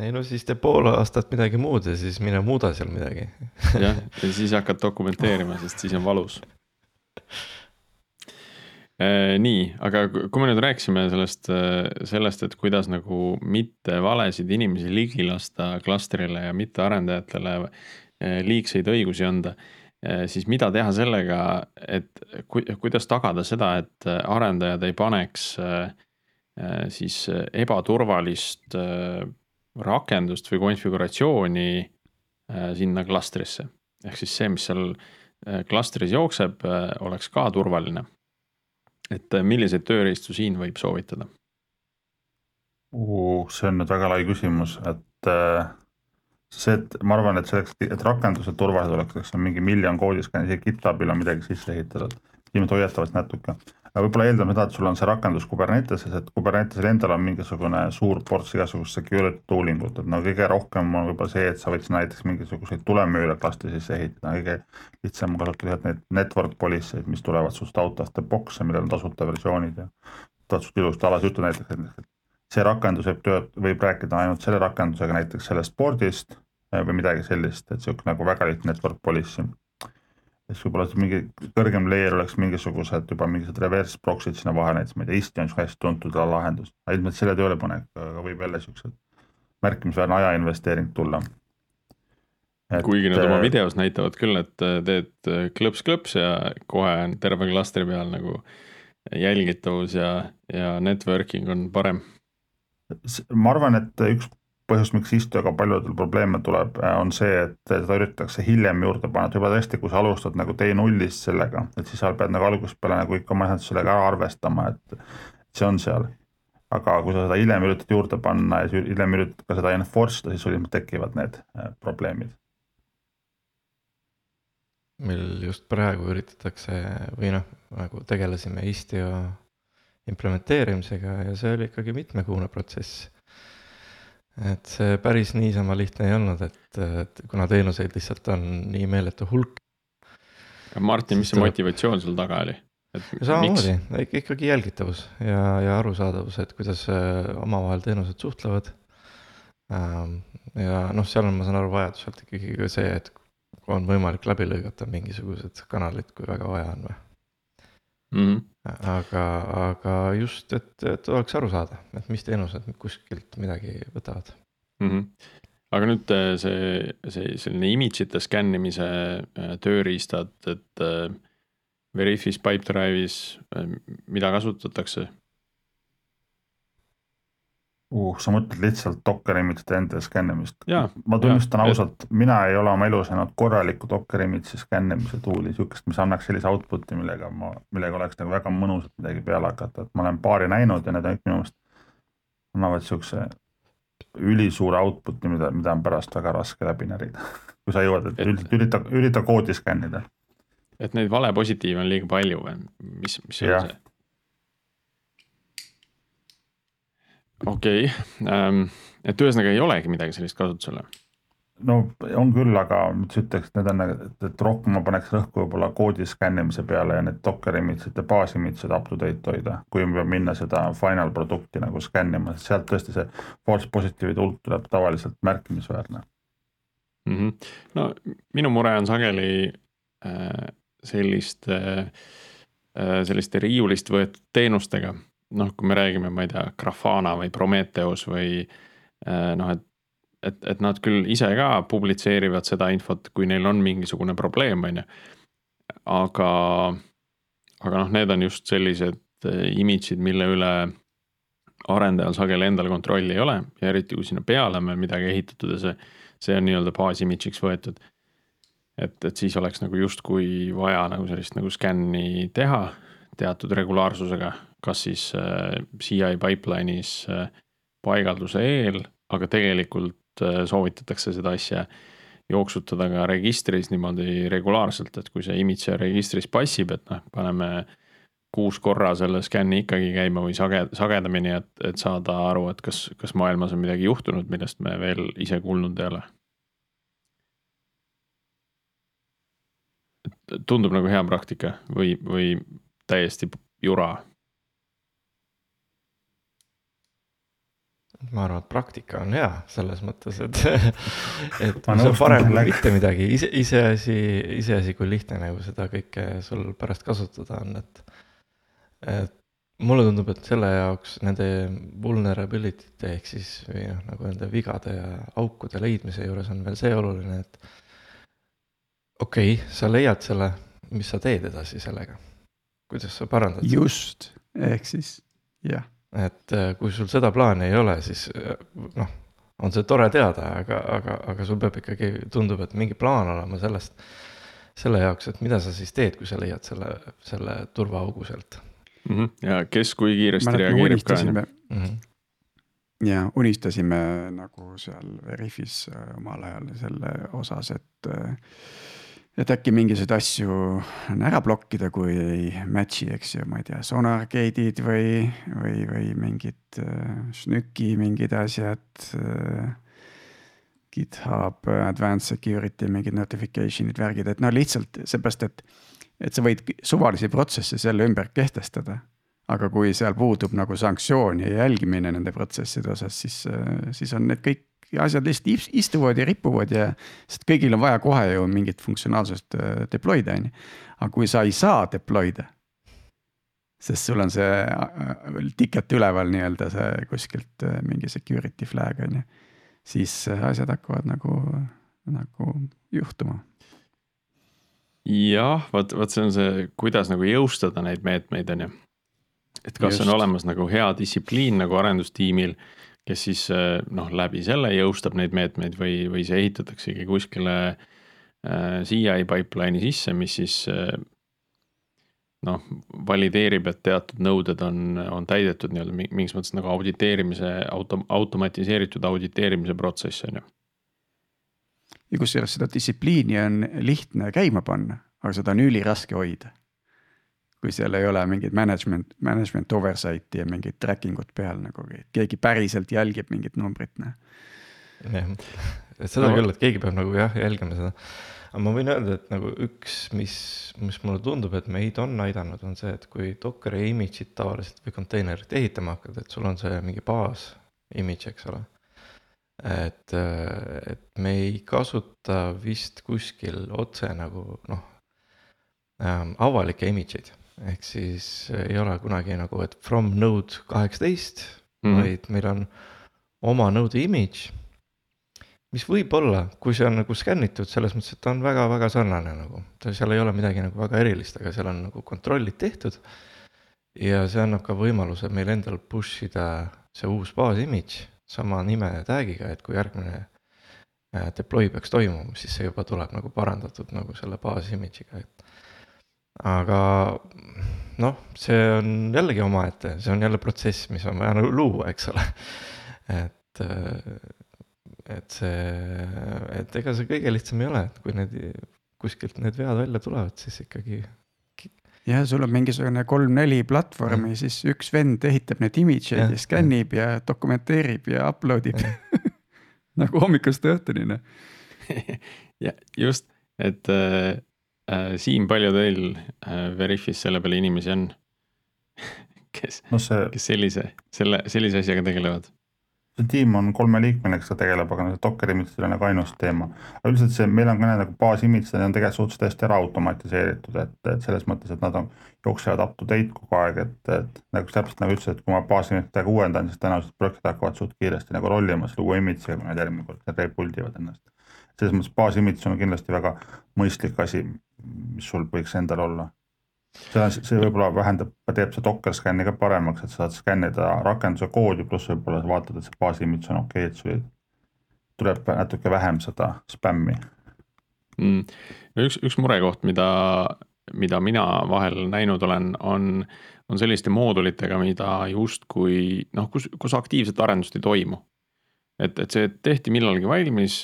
ei no siis tee pool aastat midagi muud ja siis mine muuda seal midagi. jah, ja siis hakkad dokumenteerima, sest siis on valus. Äh, nii, aga kui me nüüd rääkisime sellest, äh, sellest, et kuidas nagu mitte valesid inimesi ligi lasta klastrile ja mitte arendajatele äh, liigseid õigusi anda, siis mida teha sellega, et ku, kuidas tagada seda, et arendajad ei paneks siis ebaturvalist rakendust või konfiguratsiooni äh, sinna klastrisse. ehk siis see, mis seal äh, klastris jookseb, äh, oleks ka turvaline. et milliseid tööriistu siin võib soovitada see on nüüd väga lai küsimus, et see, et ma arvan, et selleks, et rakenduse turvalisus oleks, eks on mingi miljon koodiskanni, isegi GitHubil on midagi sisse ehitatud. inimesed hoiatavad natuke, aga võib-olla eeldame seda, et sul on see rakendus Kuberneteses, et Kubernetesil endal on mingisugune suur ports igasugust security tool ingut, et no kõige rohkem on võib-olla see, et sa võid sinna näiteks mingisuguseid tulemüüre klastri sisse ehitada, kõige lihtsam on kasutada neid network policy'd, mis tulevad sinust out of the box'e, millel on tasuta versioonid ja tahad sult ilusti alas ütelda näiteks, et see rakendus võib tööd, võib rääkida ainult selle rakendusega näiteks sellest board'ist eh, või midagi sellist, et sihuke nagu väga lihtne network policy. Siis võib-olla mingi kõrgem layer oleks mingisugused juba mingisugused reverse proxy'd sinna vahele, näiteks ma ei tea, Isti on sihuke hästi tuntud lahendus, aga ilmselt selle töölepanek võib jälle siuksed märkimisväärne aja investeering tulla. kuigi nad oma äh, videos näitavad küll, et äh, teed klõps-klõps ja kohe on terve klastri peal nagu jälgitavus ja, ja networking on parem ma arvan, et üks põhjus, miks Istioga paljudel probleeme tuleb, äh, on see, et seda üritatakse hiljem juurde panna, et juba tõesti, kui sa alustad nagu T0-ist sellega, et siis sa pead nagu algusest peale nagu ikka oma sellega ära arvestama, et see on seal. aga kui sa seda hiljem üritad juurde panna ja hiljem üritad ka seda enforce ida, siis sul ilmselt tekivad need äh, probleemid. meil just praegu üritatakse või noh, nagu tegelesime Istio implementeerimisega ja see oli ikkagi mitmekuune protsess. Et see päris niisama lihtne ei olnud, et, et kuna teenuseid lihtsalt on nii meeletu hulk. Martin, mis see motivatsioon sul taga oli? samamoodi, ikkagi jälgitavus ja, ja arusaadavus, et kuidas äh, omavahel teenused suhtlevad. Ähm, ja noh, seal on, ma saan aru, vajaduselt ikkagi ka see, et on võimalik läbi lõigata mingisugused kanalid, kui väga vaja on või mm. -hmm. aga, aga just, et, et oleks aru saada, et mis teenused kuskilt midagi võtavad mm. -hmm. aga nüüd äh, see, see selline image'ite skännimise äh, tööriistad, et äh, Veriffis, Pipedrive'is, mida kasutatakse uh, sa mõtled lihtsalt Docker image'ite enda skännimist. ma tunnistan ja, ausalt, mina ei ole oma elus näinud korralikku Docker image'i skännimise tool'i, sihukest, mis annaks sellise output'i, millega ma, millega oleks nagu väga mõnusalt midagi peale hakata, et ma olen paari näinud ja need on minu meelest annavad sihukese ülisuure output'i, mida, mida on pärast väga raske läbi närida kui sa jõuad, et, et ürita, ürita koodi skännida. et neid valepositiive on liiga palju või mis, mis see on see? Okei okay. ähm,, et ühesõnaga ei olegi midagi sellist kasutusel? no on küll, aga ma ütleks, need on, et, et rohkem ma paneks rõhku võib-olla koodi skännimise peale ja need Docker image'id ja baas image'id up to date hoida, kui me peame minna seda final produkti nagu skännima, sealt tõesti see false positive'ide hulk tuleb tavaliselt märkimisväärne mm. -hmm. no minu mure on sageli äh, selliste äh,, selliste riiulist võetud teenustega noh, kui me räägime, ma ei tea, Grafana või Prometheus või äh, noh, et et, et nad küll ise ka publitseerivad seda infot, kui neil on mingisugune probleem, on ju. aga, aga noh, need on just sellised äh, image'id, mille üle arendajal sageli endal kontrolli ei ole ja eriti kui sinna peale on veel midagi ehitatud ja see, see on nii-öelda baas-image'iks võetud. et, et siis oleks nagu justkui vaja nagu sellist nagu skänni teha teatud regulaarsusega kas siis äh, CI pipeline'is äh, paigalduse eel, aga tegelikult äh, soovitatakse seda asja jooksutada ka registris niimoodi regulaarselt, et kui see image registris passib, et noh, paneme kuus korra selle skänni ikkagi käima või sage-, sagedamini, et, et saada aru, et kas, kas maailmas on midagi juhtunud, millest me veel ise kuulnud ei ole. tundub nagu hea praktika või, või täiesti jura ma arvan, et praktika on hea selles mõttes, et, et see on parem kui mitte midagi, ise, iseasi, iseasi, kui lihtne nagu seda kõike sul pärast kasutada on, et. et mulle tundub, et selle jaoks nende vulnerability te ehk siis või noh, nagu nende vigade ja aukude leidmise juures on veel see oluline, et. okei okay,, sa leiad selle, mis sa teed edasi sellega, kuidas sa parandad. just, ehk siis jah et äh, kui sul seda plaani ei ole, siis äh, noh, on see tore teada, aga, aga, aga sul peab ikkagi, tundub, et mingi plaan olema sellest, selle jaoks, et mida sa siis teed, kui sa leiad selle, selle turvaaugu sealt mm. -hmm. ja kes kui kiiresti reageerib ka. Mm -hmm. ja unistasime nagu seal Veriffis äh, omal ajal selle osas, et äh, et äkki mingisuguseid asju on ära blokkida, kui ei match'i, eks ju, ma ei tea, sonar gate'id või, või, või mingid äh, SNÜKi mingid asjad äh,. GitHub Advanced Security mingid notification'id, värgid, et no lihtsalt seepärast, et, et sa võid suvalisi protsesse selle ümber kehtestada aga kui seal puudub nagu sanktsioon ja jälgimine nende protsesside osas, siis, siis on need kõik asjad lihtsalt istuvad ja ripuvad ja. sest kõigil on vaja kohe ju mingit funktsionaalsust äh, deploy da on ju. aga kui sa ei saa deploy da. sest sul on see äh, ticket üleval nii-öelda see kuskilt äh, mingi security flag on ju. siis asjad hakkavad nagu, nagu juhtuma jah, vot, vot see on see, kuidas nagu jõustada neid meetmeid, on ju et kas Just. on olemas nagu hea distsipliin nagu arendustiimil, kes siis eh, noh, läbi selle jõustab neid meetmeid või, või see ehitataksegi kuskile CI pipeline'i sisse, mis siis äh, noh, valideerib, et teatud nõuded on, on täidetud nii-öelda mingis mõttes nagu auditeerimise, auto, automatiseeritud auditeerimise protsess on ju. ja kusjuures seda distsipliini on lihtne käima panna, aga seda on üliraske hoida kui seal ei ole mingit management, management oversight'i ja mingit tracking ut peal nagu, keegi päriselt jälgib mingit numbrit, noh. jah, seda no. küll, et keegi peab nagu jah, jälgima seda. aga ma võin öelda, et nagu üks, mis, mis mulle tundub, et meid on aidanud, on see, et kui Dockeri image'it tavaliselt või konteinerit ehitama hakkad, et sul on see mingi baas image, eks ole. et, et me ei kasuta vist kuskil otse nagu noh ähm, avalikke image eid ehk siis ei ole kunagi nagu, et from node kaheksateist mm, -hmm. vaid meil on oma node'i image. mis võib olla, kui see on nagu skännitud, selles mõttes, et ta on väga-väga sarnane nagu, seal ei ole midagi nagu väga erilist, aga seal on nagu kontrollid tehtud. ja see annab ka võimaluse meil endal push ida see uus baas image sama nime tag'iga, et kui järgmine äh, deploy peaks toimuma, siis see juba tuleb nagu parandatud nagu selle baas image'iga, et aga noh, see on jällegi omaette, see on jälle protsess, mis on vaja nagu luua, eks ole. et, et see, et ega see kõige lihtsam ei ole, et kui need kuskilt need vead välja tulevad, siis ikkagi. jah, sul on mingisugune kolm-neli platvormi, siis üks vend ehitab need image'id ja, ja skännib ja. ja dokumenteerib ja upload ib nagu hommikust õhtuni, noh. ja just, et äh, äh,. Siim, palju teil äh, Veriffis selle peale inimesi on? kes no, see... kes sellise, selle, sellise asjaga tegelevad? see tiim on kolmeliikmeline, kes sellega tegeleb, aga see Docker ei ole nagu ainus teema. aga üldiselt see, meil on ka need nagu baasimidžid, need on tegelikult suhteliselt hästi ära automatiseeritud, et, et selles mõttes, et nad on, jooksevad up to date kogu aeg, et, et nagu täpselt nagu ütlesid, et kui ma baasimidžitega uuendan, siis tõenäoliselt projektid hakkavad suht kiiresti nagu rollima selle uue image'iga, kui nad järgmine kord rebuild ivad ennast. Selles mõttes baasimidž on kindlasti väga mõistlik asi, mis sul võiks endal olla. see, see võib-olla vähendab, teeb see Docker skänni ka paremaks, et sa saad skännida rakenduse koodi, pluss võib-olla vaatad, et see baasimidž on okei okay,, et sul tuleb natuke vähem seda spämmi. Mm.. no üks, üks murekoht, mida, mida mina vahel näinud olen, on, on selliste moodulitega, mida justkui noh, kus, kus aktiivset arendust ei toimu et, et see tehti millalgi valmis,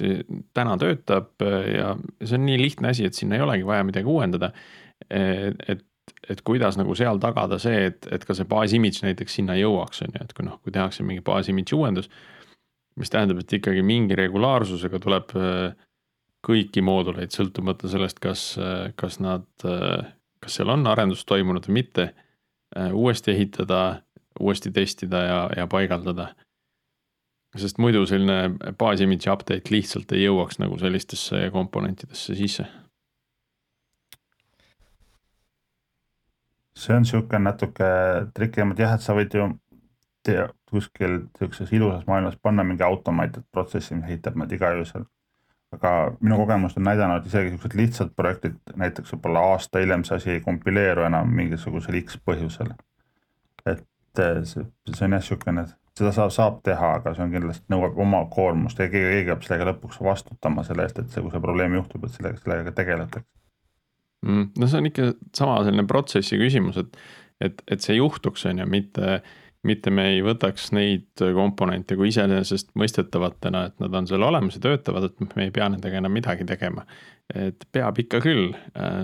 täna töötab ja see on nii lihtne asi, et sinna ei olegi vaja midagi uuendada. et, et kuidas nagu seal tagada see, et, et ka see baasimidž näiteks sinna jõuaks, on ju, et kui noh, kui tehakse mingi baasimidži uuendus. mis tähendab, et ikkagi mingi regulaarsusega tuleb kõiki mooduleid, sõltumata sellest, kas, kas nad, kas seal on arendus toimunud või mitte. uuesti ehitada, uuesti testida ja, ja paigaldada sest muidu selline baasimidži update lihtsalt ei jõuaks nagu sellistesse komponentidesse sisse. see on sihuke natuke trikim, et jah, et sa võid ju tea, kuskil sihukeses ilusas maailmas panna mingi automaatid protsessi, mis ehitab nad igaühel. aga minu kogemus on näidanud, et isegi siuksed lihtsad projektid, näiteks võib-olla aasta hiljem see asi ei kompileeru enam mingisugusel X põhjusel. et see, see on jah siukene seda saab, saab teha, aga see on kindlasti, nõuab oma koormust ja keegi, keegi peab sellega lõpuks vastutama selle eest, et see, kui see probleem juhtub, et sellega, sellega tegeletakse mm,. no see on ikka sama selline protsessi küsimus, et, et, et see juhtuks, on ju, mitte, mitte me ei võtaks neid komponente kui iseenesestmõistetavatena, et nad on seal olemas ja töötavad, et me ei pea nendega enam midagi tegema. et peab ikka küll,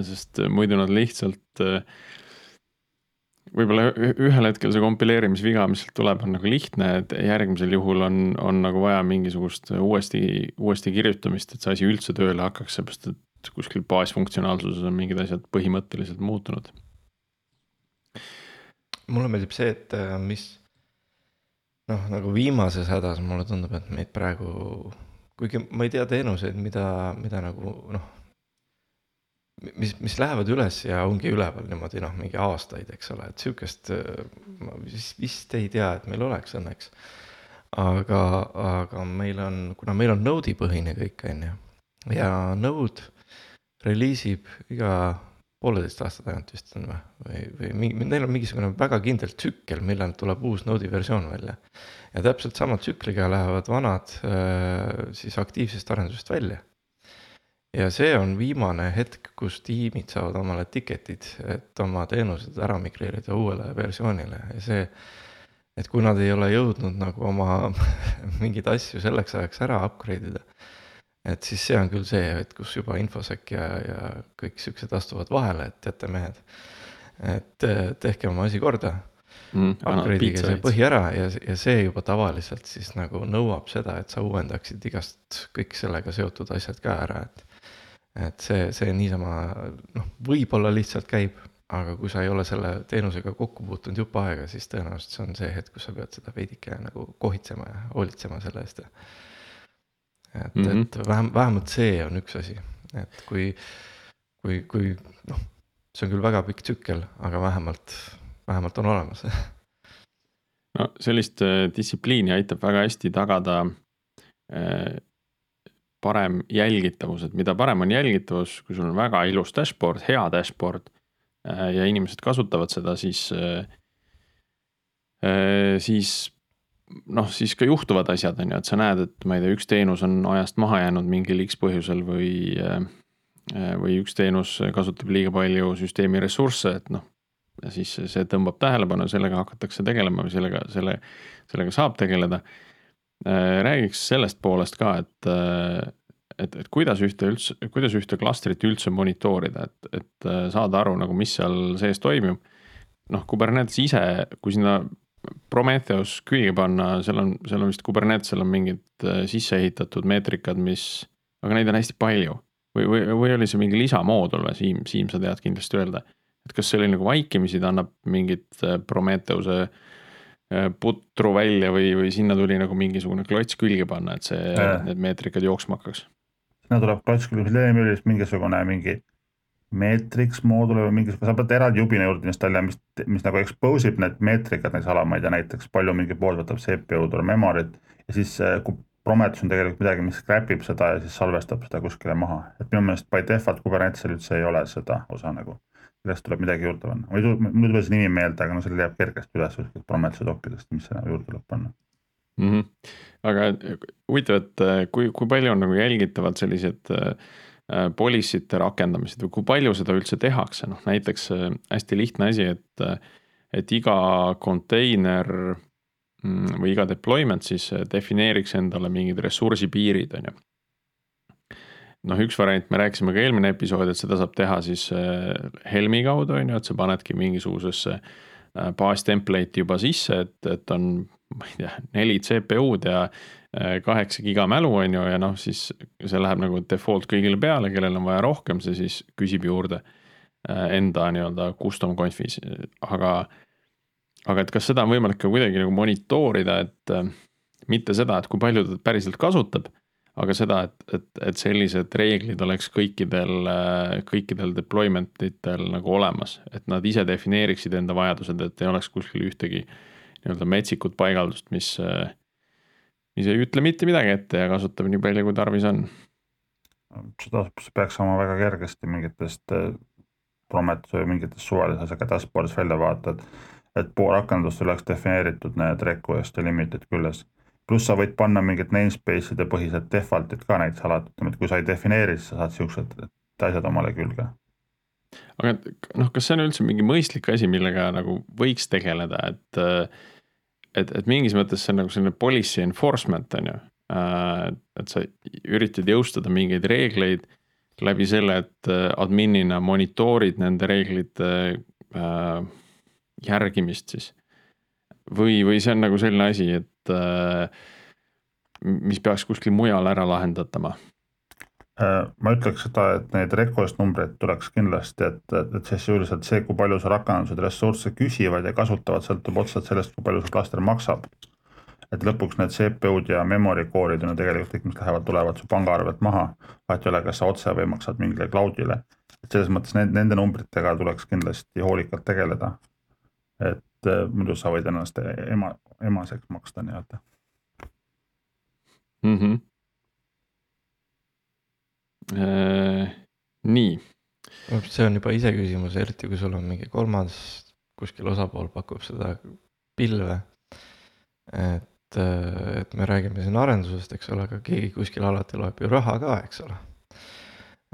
sest muidu nad lihtsalt võib-olla ühel hetkel see kompileerimisviga, mis sealt tuleb, on nagu lihtne, et järgmisel juhul on, on nagu vaja mingisugust uuesti, uuesti kirjutamist, et see asi üldse tööle hakkaks, seepärast et kuskil baasfunktsionaalsuses on mingid asjad põhimõtteliselt muutunud. Mulle meeldib see, et äh, mis noh, nagu viimases hädas mulle tundub, et meid praegu, kuigi ma ei tea teenuseid, mida, mida nagu noh, mis, mis lähevad üles ja ongi üleval niimoodi noh, mingi aastaid, eks ole, et sihukest äh, ma vist, vist ei tea, et meil oleks õnneks. aga, aga meil on, kuna meil on Node'i põhine kõik, on ju, ja Node reliisib iga pooleteist aasta tagant vist on või, või, või mingi, neil on mingisugune väga kindel tsükkel, millal tuleb uus Node'i versioon välja. ja täpselt sama tsükliga lähevad vanad äh, siis aktiivsest arendusest välja. Ja see on viimane hetk, kus tiimid saavad omale ticket'id, et oma teenused ära migreerida uuele versioonile ja see et kui nad ei ole jõudnud nagu oma mingeid asju selleks ajaks ära upgrade ida et siis see on küll see, et kus juba infosec ja, ja kõik siuksed astuvad vahele, et teate, mehed. et tehke oma asi korda mm,. Upgrade'ige see põhi ära ja, ja see juba tavaliselt siis nagu nõuab seda, et sa uuendaksid igast kõik sellega seotud asjad ka ära, et. Et see, see niisama noh, võib-olla lihtsalt käib, aga kui sa ei ole selle teenusega kokku puutunud jupp aega, siis tõenäoliselt see on see hetk, kus sa pead seda veidike nagu kohitsema ja hoolitsema selle eest. Et mm, -hmm. et vähem, vähemalt see on üks asi, et kui, kui, kui noh, see on küll väga pikk tsükkel, aga vähemalt, vähemalt on olemas. No sellist äh, distsipliini aitab väga hästi tagada äh, parem jälgitavus, et mida parem on jälgitavus, kui sul on väga ilus dashboard, hea dashboard äh, ja inimesed kasutavad seda, siis, siis noh, siis ka juhtuvad asjad, on ju, et sa näed, et ma ei tea, üks teenus on ajast maha jäänud mingil X põhjusel või. Äh, või üks teenus kasutab liiga palju süsteemi ressursse, et noh. siis see tõmbab tähelepanu, sellega hakatakse tegelema või sellega, selle, sellega saab tegeleda. Äh, räägiks sellest poolest ka, et, äh, et, et kuidas ühte üldse, kuidas ühte klastrit üldse monitoorida, et, et saada aru nagu, mis seal sees toimub. noh, Kubernetes ise, kui sinna Prometheus külge panna, seal on, seal on vist Kubernetesel on mingid äh, sisse ehitatud meetrikad, mis, aga neid on hästi palju. või, või, või oli see mingi lisamoodul või Siim, Siim, sa tead kindlasti öelda. et kas see oli nagu vaikimisi, ta annab mingit äh, Prometheuse äh, putru välja või, või sinna tuli nagu mingisugune klots külge panna, et see, need meetrikad jooksma hakkaks? sinna tuleb klots külge, mingisugune mingi meetriks mooduli või mingisugune, sa pead eraldi jubina juurde installima, mis, mis nagu expose ib need meetrikad, näiteks alamaid ja näiteks palju mingi pool võtab CPU-d või memory't. ja siis kui Prometheus on tegelikult midagi, mis scrap ib seda ja siis salvestab seda kuskile maha, et minu meelest by default Kubernetesel üldse ei ole seda osa nagu. Sellest tuleb midagi juurde panna, mul ei tule, mul ei tule see nimi meelde, aga no sellel jääb kergesti üles kuskilt Prometheusi dokidest, mis sinna juurde tuleb panna mm. -hmm. aga huvitav, et kui, kui palju on nagu jälgitavalt sellised äh, Äh, policy'te rakendamised või kui palju seda üldse tehakse, noh näiteks äh, hästi lihtne asi, et, äh, et iga konteiner mm, või iga deployment siis defineeriks endale mingid ressursipiirid, on ju. Noh, üks variant, me rääkisime ka eelmine episood, et seda saab teha siis Helmi kaudu, on ju, et sa panedki mingisugusesse baas template'i juba sisse, et, et on, ma ei tea, neli CPU-d ja Äh, kaheksa giga mälu, on ju, ja noh, siis see läheb nagu default kõigile peale, kellel on vaja rohkem, see siis küsib juurde äh, enda nii-öelda custom conf'is, aga. aga et kas seda on võimalik ka kuidagi nagu monitoorida, et äh, mitte seda, et kui palju ta päriselt kasutab. Aga seda, et, et, et sellised reeglid oleks kõikidel, kõikidel deployment itel nagu olemas, et nad ise defineeriksid enda vajadused, et ei oleks kuskil ühtegi nii-öelda metsikut paigaldust, mis mis ei ütle mitte midagi ette ja kasutab nii palju, kui tarvis on. seda peaks saama väga kergesti mingitest äh, Prometheus või mingitest suvalise asjaga dashboard'is välja vaata, et, et pool rakendust oleks defineeritud need request ja limit'id küljes. Pluss sa võid panna mingid namespace'ide põhised default'id ka näiteks alati, ütleme, et kui sa ei defineeri, siis sa saad siuksed asjad omale külge aga noh, kas see on üldse mingi mõistlik asi, millega nagu võiks tegeleda, et et, et mingis mõttes see on nagu selline policy enforcement on ju. et sa üritad jõustada mingeid reegleid läbi selle, et adminina monitoorid nende reeglite äh, järgimist siis. Või, või see on nagu selline asi, et äh, mis peaks kuskil mujal ära lahendatama Äh, ma ütleks seda, et neid request numbreid tuleks kindlasti, et, et, sisuliselt see, kui palju see rakendused ressursse küsivad ja kasutavad, sõltub otseselt sellest, kui palju see klaster maksab. et lõpuks need CPU-d ja memory core'id on ju tegelikult kõik, mis lähevad, tulevad su pangaarvelt maha, vahet ei ole, kas sa otse või maksad mingile cloud'ile. et selles mõttes need, nende numbritega tuleks kindlasti hoolikalt tegeleda. et muidu sa võid ennast ema, emaseks maksta nii-öelda mm. -hmm Äh, nii. see on juba iseküsimus, eriti kui sul on mingi kolmas kuskil osapool pakub seda pilve. et, äh, et me räägime siin arendusest, eks ole, aga keegi kuskil alati loeb ju raha ka, eks ole.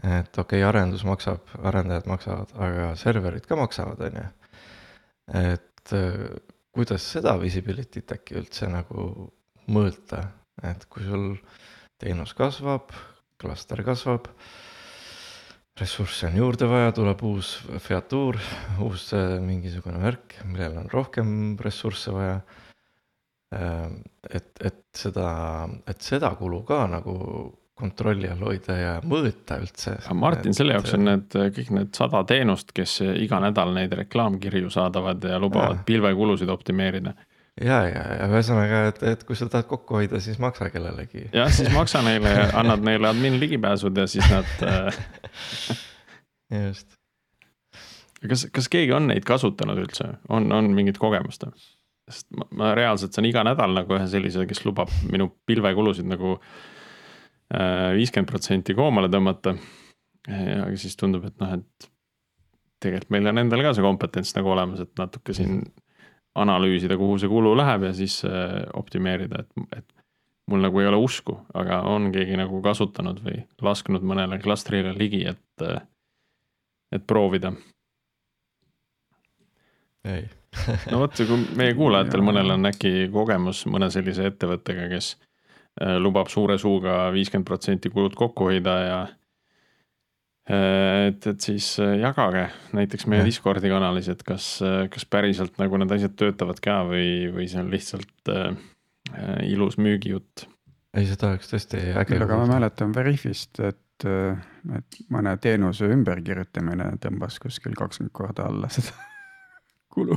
et okei okay,, arendus maksab, arendajad maksavad, aga serverid ka maksavad, on ju. et äh, kuidas seda visibility't äkki üldse nagu mõõta, et kui sul teenus kasvab, klaster kasvab, ressursse on juurde vaja, tuleb uus featuur, uus äh, mingisugune värk, millel on rohkem ressursse vaja. Ähm, et, et seda, et seda kulu ka nagu kontrolli all hoida ja mõõta üldse. Martin, selle jaoks on need kõik need sada teenust, kes iga nädal neid reklaamkirju saadavad ja lubavad ja. pilvekulusid optimeerida ja, ja, ja ühesõnaga, et, et kui sa tahad kokku hoida, siis maksa kellelegi. jah, siis maksa neile ja annad neile admin ligipääsud ja siis nad äh.... just. kas, kas keegi on neid kasutanud üldse, on, on mingit kogemust? sest ma, ma reaalselt saan iga nädal nagu ühe sellise, kes lubab minu pilvekulusid nagu viiskümmend protsenti koomale tõmmata. ja siis tundub, et noh, et tegelikult meil on endal ka see kompetents nagu olemas, et natuke siin analüüsida, kuhu see kulu läheb ja siis äh, optimeerida, et, et mul nagu ei ole usku, aga on keegi nagu kasutanud või lasknud mõnele klastrile ligi, et, äh, et proovida. ei no vot, kui meie kuulajatel mõnel on äkki kogemus mõne sellise ettevõttega, kes äh, lubab suure suuga viiskümmend protsenti kulud kokku hoida ja et, et siis äh, jagage näiteks meie. Discordi kanalis, et kas, äh, kas päriselt nagu need asjad töötavad ka või, või see on lihtsalt äh, äh ilus müügijutt. ei, seda oleks tõesti äge. aga ma mäletan Veriffist, et, et mõne teenuse ümberkirjutamine tõmbas kuskil kakskümmend korda alla seda kulu.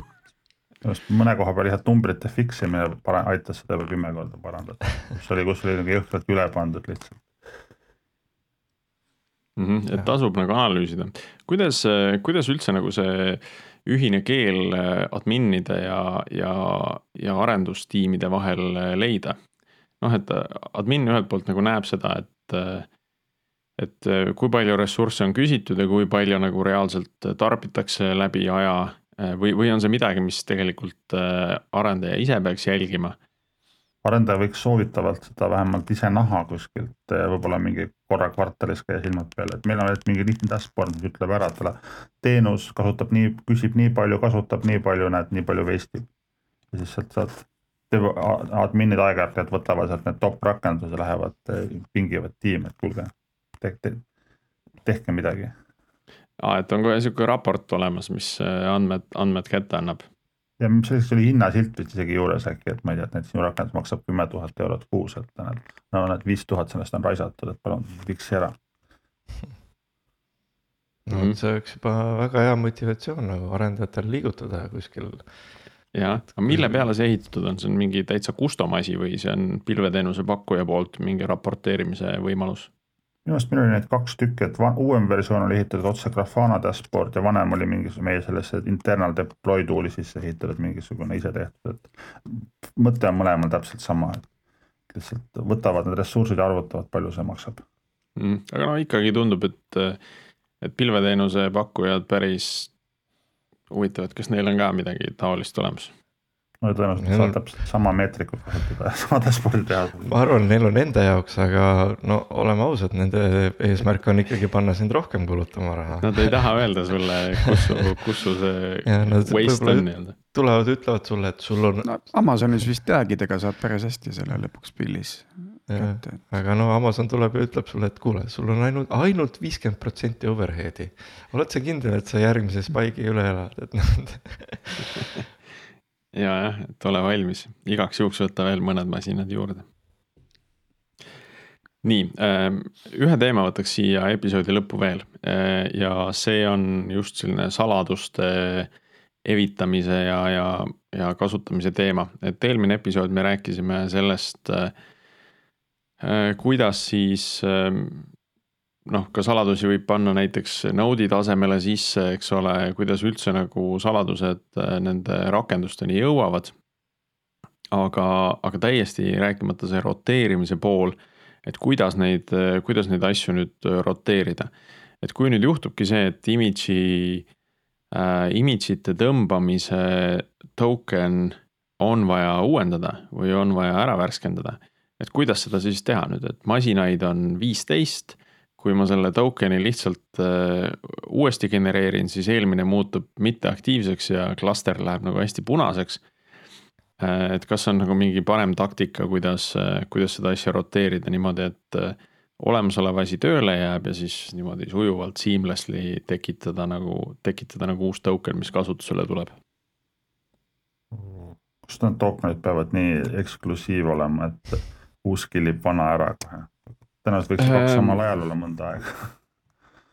Just mõne koha peal lihtsalt numbrite fix imine aitas seda juba kümme korda parandada, kus oli, kus oli nagu jõhkralt üle pandud lihtsalt mm. -hmm, et tasub nagu analüüsida, kuidas, kuidas üldse nagu see ühine keel äh, adminide ja, ja, ja arendustiimide vahel äh, leida. noh, et äh, admin ühelt poolt nagu näeb seda, et, et kui palju ressursse on küsitud ja kui palju nagu reaalselt tarbitakse läbi aja või, või on see midagi, mis tegelikult arendaja ise peaks jälgima arendaja võiks soovitavalt seda vähemalt ise näha kuskilt, võib-olla mingi korra kvartalis käia silmad peal, et meil on nüüd mingi lihtne dashboard, mis ütleb ära, et talle teenus kasutab nii, küsib nii palju, kasutab nii palju, näed, nii palju vestib. ja siis sealt saad, adminid aeg-ajalt võtavad sealt need top rakendused, lähevad, pingivad tiimi, et kuulge, tehke, tehke midagi. Aa, et on kohe sihuke raport olemas, mis andmed, andmed kätte annab ja selleks oli hinnasilt vist isegi juures äkki, et ma ei tea, et näiteks sinu rakendus maksab kümme tuhat eurot kuus, et näed, no näed, viis tuhat sellest on raisatud, et palun fiksi ära. no mm -hmm. see oleks juba väga hea motivatsioon nagu arendajatel liigutada kuskil. jah, aga mille peale see ehitatud on, see on mingi täitsa custom asi või see on pilveteenuse pakkuja poolt mingi raporteerimise võimalus? Minu arust meil oli neid kaks tükki, et uuem versioon oli ehitatud otse Grafana dashboard ja vanem oli mingisugune meie sellesse internal deploy tool'i sisse ehitatud mingisugune ise tehtud, et mõte on mõlemal täpselt sama, et lihtsalt võtavad need ressursid ja arvutavad, palju see maksab mm,. aga no ikkagi tundub, et, et pilveteenuse pakkujad päris huvitav, et kas neil on ka midagi taolist olemas? No tõenäoliselt saab täpselt sama meetrikut kasutada ja sama dashboard'i teha. ma arvan, neil on enda jaoks, aga no oleme ausad, nende eesmärk on ikkagi panna sind rohkem kulutama raha. Nad ei taha öelda sulle, kus su, kus sul see waste on nii-öelda. tulevad, ütlevad sulle, et sul on no,. Amazonis vist tag'idega saad päris hästi selle lõpuks pillis kätte. aga no Amazon tuleb ja ütleb sulle, et kuule, sul on ainult, ainult viiskümmend protsenti overhead'i. oled sa kindel, et sa järgmise spike'i üle elad, et noh ja jah, et ole valmis, igaks juhuks võta veel mõned masinad juurde. nii, ähm, ühe teema võtaks siia episoodi lõppu veel. Äh, ja see on just selline saladuste evitamise ja, ja, ja kasutamise teema, et eelmine episood me rääkisime sellest, äh, äh, kuidas siis ähm, noh, ka saladusi võib panna näiteks Node'i tasemele sisse, eks ole, kuidas üldse nagu saladused äh, nende rakendusteni jõuavad. aga, aga täiesti rääkimata see roteerimise pool, et kuidas neid, kuidas neid asju nüüd roteerida. et kui nüüd juhtubki see, et image'i äh,, image'ite tõmbamise token on vaja uuendada või on vaja ära värskendada, et kuidas seda siis teha nüüd, et masinaid on viisteist kui ma selle token'i lihtsalt äh, uuesti genereerin, siis eelmine muutub mitteaktiivseks ja klaster läheb nagu hästi punaseks äh,. et kas on nagu mingi parem taktika, kuidas äh,, kuidas seda asja roteerida niimoodi, et äh, olemasolev asi tööle jääb ja siis niimoodi sujuvalt seamlessly tekitada nagu, tekitada nagu uus token, mis kasutusele tuleb. kas need tokenid peavad nii eksklusiiv olema, et uus killib vana ära kohe? Tõenäoliselt võiks kaks samal ajal olla mõnda aega.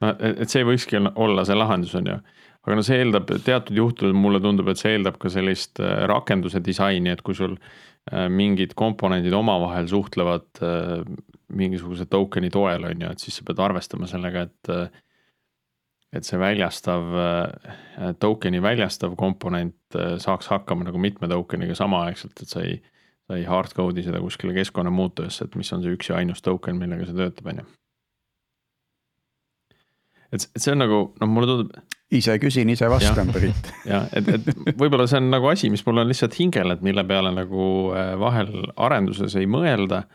no et, et see võikski olla see lahendus, on ju. aga no see eeldab teatud juhtudel mulle tundub, et see eeldab ka sellist äh, rakenduse disaini, et kui sul äh, mingid komponendid omavahel suhtlevad äh, mingisuguse token'i toel, on ju, et siis sa pead arvestama sellega, et et see väljastav, token'i väljastav komponent saaks hakkama nagu mitme token'iga samaaegselt, et sa ei sa ei hard code'i seda kuskile keskkonnamuutujasse, et mis on see üks ja ainus token, millega see töötab, on ju. et, et see on nagu, noh, mulle tundub. ise küsin, ise vastan, Priit. jah, et, et võib-olla see on nagu asi, mis mul on lihtsalt hingel, et mille peale nagu äh, vahel arenduses ei mõelda.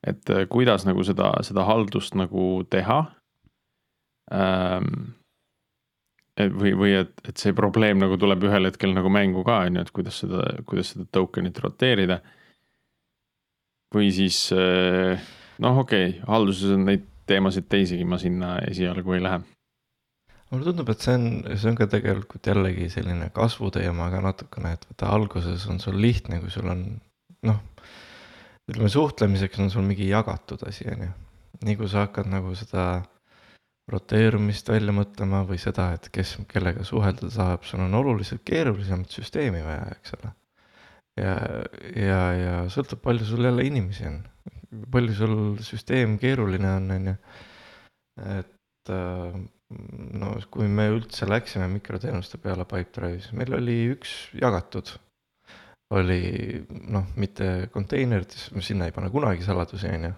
et äh, kuidas nagu seda, seda haldust nagu teha ähm, või, või et, et see probleem nagu tuleb ühel hetkel nagu mängu ka, on ju, et kuidas seda, kuidas seda token'it roteerida või siis eh, noh, okei okay,, halduses on neid teemasid teisigi, ma sinna esialgu ei lähe. mulle tundub, et see on, see on ka tegelikult jällegi selline kasvuteema ka natukene, et vaata alguses on sul lihtne, kui sul on noh, ütleme suhtlemiseks on sul mingi jagatud asi, on ju. nii kui sa hakkad nagu seda roteerumist välja mõtlema või seda, et kes kellega suhelda saab, sul on oluliselt keerulisemat süsteemi vaja, eks ole ja, ja, ja sõltub, palju sul jälle inimesi on, palju sul süsteem keeruline on, on ju. et äh, no kui me üldse läksime mikroteenuste peale Pipedrive'is, meil oli üks jagatud. oli noh, mitte konteinerites, sinna ei pane kunagi saladusi, on ju,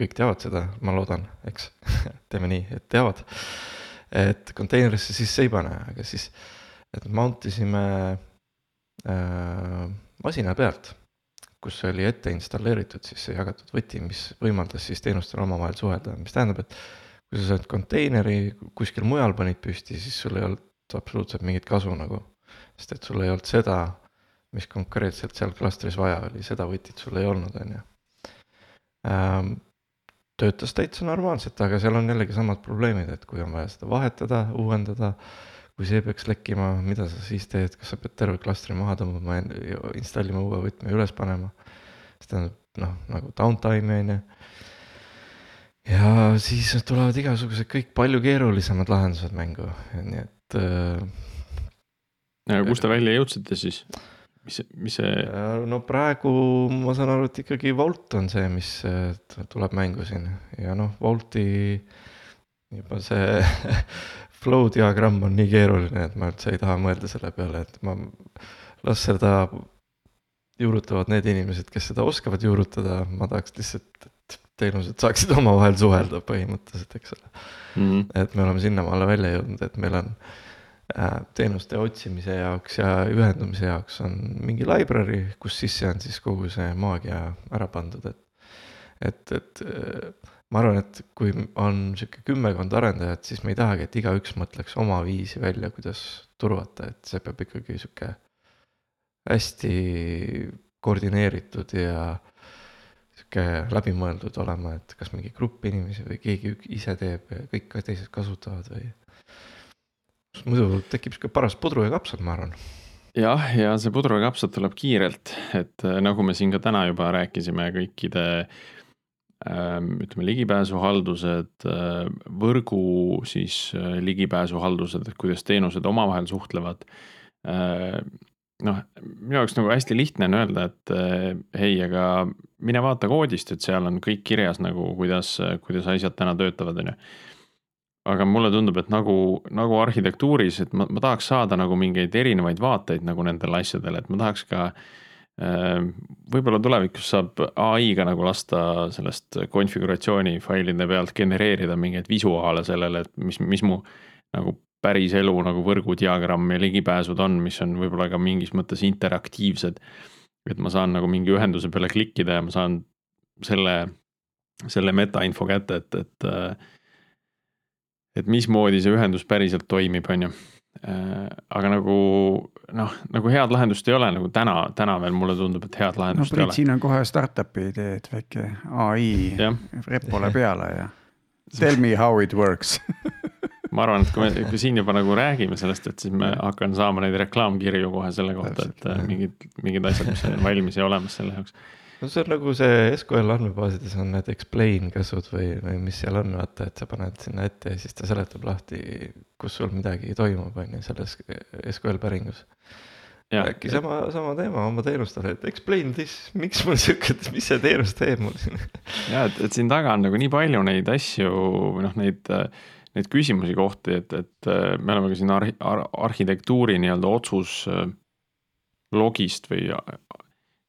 kõik teavad seda, ma loodan, eks teeme nii, et teavad. et konteinerisse sisse ei pane, aga siis, et mount isime äh, masina pealt, kus oli ette installeeritud siis see jagatud võti, mis võimaldas siis teenustel omavahel suhelda, mis tähendab, et kui sa saad konteineri kuskil mujal panid püsti, siis sul ei olnud absoluutselt mingit kasu nagu. sest et sul ei olnud seda, mis konkreetselt seal klastris vaja oli, seda võtit sul ei olnud, on ju. Ähm, töötas täitsa normaalselt, aga seal on jällegi samad probleemid, et kui on vaja seda vahetada, uuendada kui see peaks lekkima, mida sa siis teed, kas sa pead terve klastri maha tõmbama ja installima uue võtme üles panema. see tähendab noh, nagu downtime'i on ju. ja siis tulevad igasugused kõik palju keerulisemad lahendused mängu, nii et äh,. ja kus te välja jõudsite siis? mis, mis see? no praegu ma saan aru, et ikkagi Vault on see, mis äh, tuleb mängu siin ja noh, Vaulti juba see flow diagramm on nii keeruline, et ma üldse ei taha mõelda selle peale, et ma, las seda juurutavad need inimesed, kes seda oskavad juurutada, ma tahaks lihtsalt, et teenused saaksid omavahel suhelda põhimõtteliselt, eks ole mm. -hmm. et me oleme sinnamaale välja jõudnud, et meil on äh, teenuste otsimise jaoks ja ühendamise jaoks on mingi library, kus sisse on siis kogu see maagia ära pandud, et. et, et äh, ma arvan, et kui on sihuke kümmekond arendajat, siis me ei tahagi, et igaüks mõtleks oma viisi välja, kuidas turvata, et see peab ikkagi sihuke hästi koordineeritud ja sihuke läbimõeldud olema, et kas mingi grupp inimesi või keegi ise teeb ja kõik teised kasutavad või. muidu tekib sihuke paras pudru ja kapsad, ma arvan jah, ja see pudru ja kapsad tuleb kiirelt, et äh, nagu me siin ka täna juba rääkisime, kõikide ähm, ütleme, ligipääsuhaldused, äh, võrgu siis äh, ligipääsuhaldused, et kuidas teenused omavahel suhtlevad noh, minu jaoks nagu hästi lihtne on öelda, et hei, aga mine vaata koodist, et seal on kõik kirjas nagu, kuidas, kuidas asjad täna töötavad, on ju. aga mulle tundub, et nagu, nagu arhitektuuris, et ma, ma tahaks saada nagu mingeid erinevaid vaateid nagu nendele asjadele, et ma tahaks ka võib-olla tulevikus saab ai-ga nagu lasta sellest konfiguratsiooni failide pealt genereerida mingeid visuaale sellele, et mis, mis mu nagu päris elu nagu võrgudiagramm ja ligipääsud on, mis on võib-olla ka mingis mõttes interaktiivsed. et ma saan nagu mingi ühenduse peale klikkida ja ma saan selle, selle metainfo kätte, et, et. et mismoodi see ühendus päriselt toimib, on ju. Aga nagu noh, nagu head lahendust ei ole nagu täna, täna veel mulle tundub, et head lahendust no, Priit, ei ole. siin on kohe startup'i idee, et väike ai repole peale ja tell me how it works ma arvan, et kui me, kui siin juba nagu räägime sellest, et siis me hakkan saama neid reklaamkirju kohe selle kohta, et äh, mingid, mingid asjad, mis on valmis ja olemas selle jaoks. No see on nagu see SQL andmebaasides on need explain käsud või, või mis seal on, vaata, et sa paned sinna ette ja siis ta seletab lahti, kus sul midagi toimub, on ju, selles SQL päringus. Äkki sama, sama teema oma teenustele, et explain this, miks mul sihuke, mis see teenus teeb mul siin. ja, et, et siin taga on nagu nii palju neid asju või noh, neid neid küsimusi kohti, et, et äh, me oleme ka siin arhi, ar, arhitektuuri nii-öelda otsus äh, logist või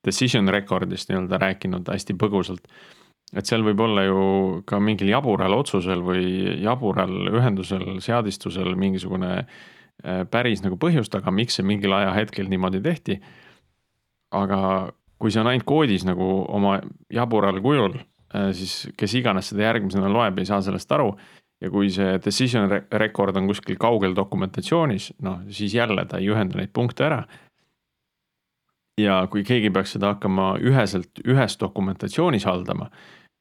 decision record'ist nii-öelda rääkinud hästi põgusalt. et seal võib olla ju ka mingil jabural otsusel või jabural ühendusel, seadistusel mingisugune päris nagu põhjus taga, miks see mingil ajahetkel niimoodi tehti. aga kui see on ainult koodis nagu oma jabural kujul, siis kes iganes seda järgmisena loeb, ei saa sellest aru ja kui see decision record on kuskil kaugel dokumentatsioonis, noh siis jälle ta ei ühenda neid punkte ära. Ja kui keegi peaks seda hakkama üheselt ühes dokumentatsioonis haldama,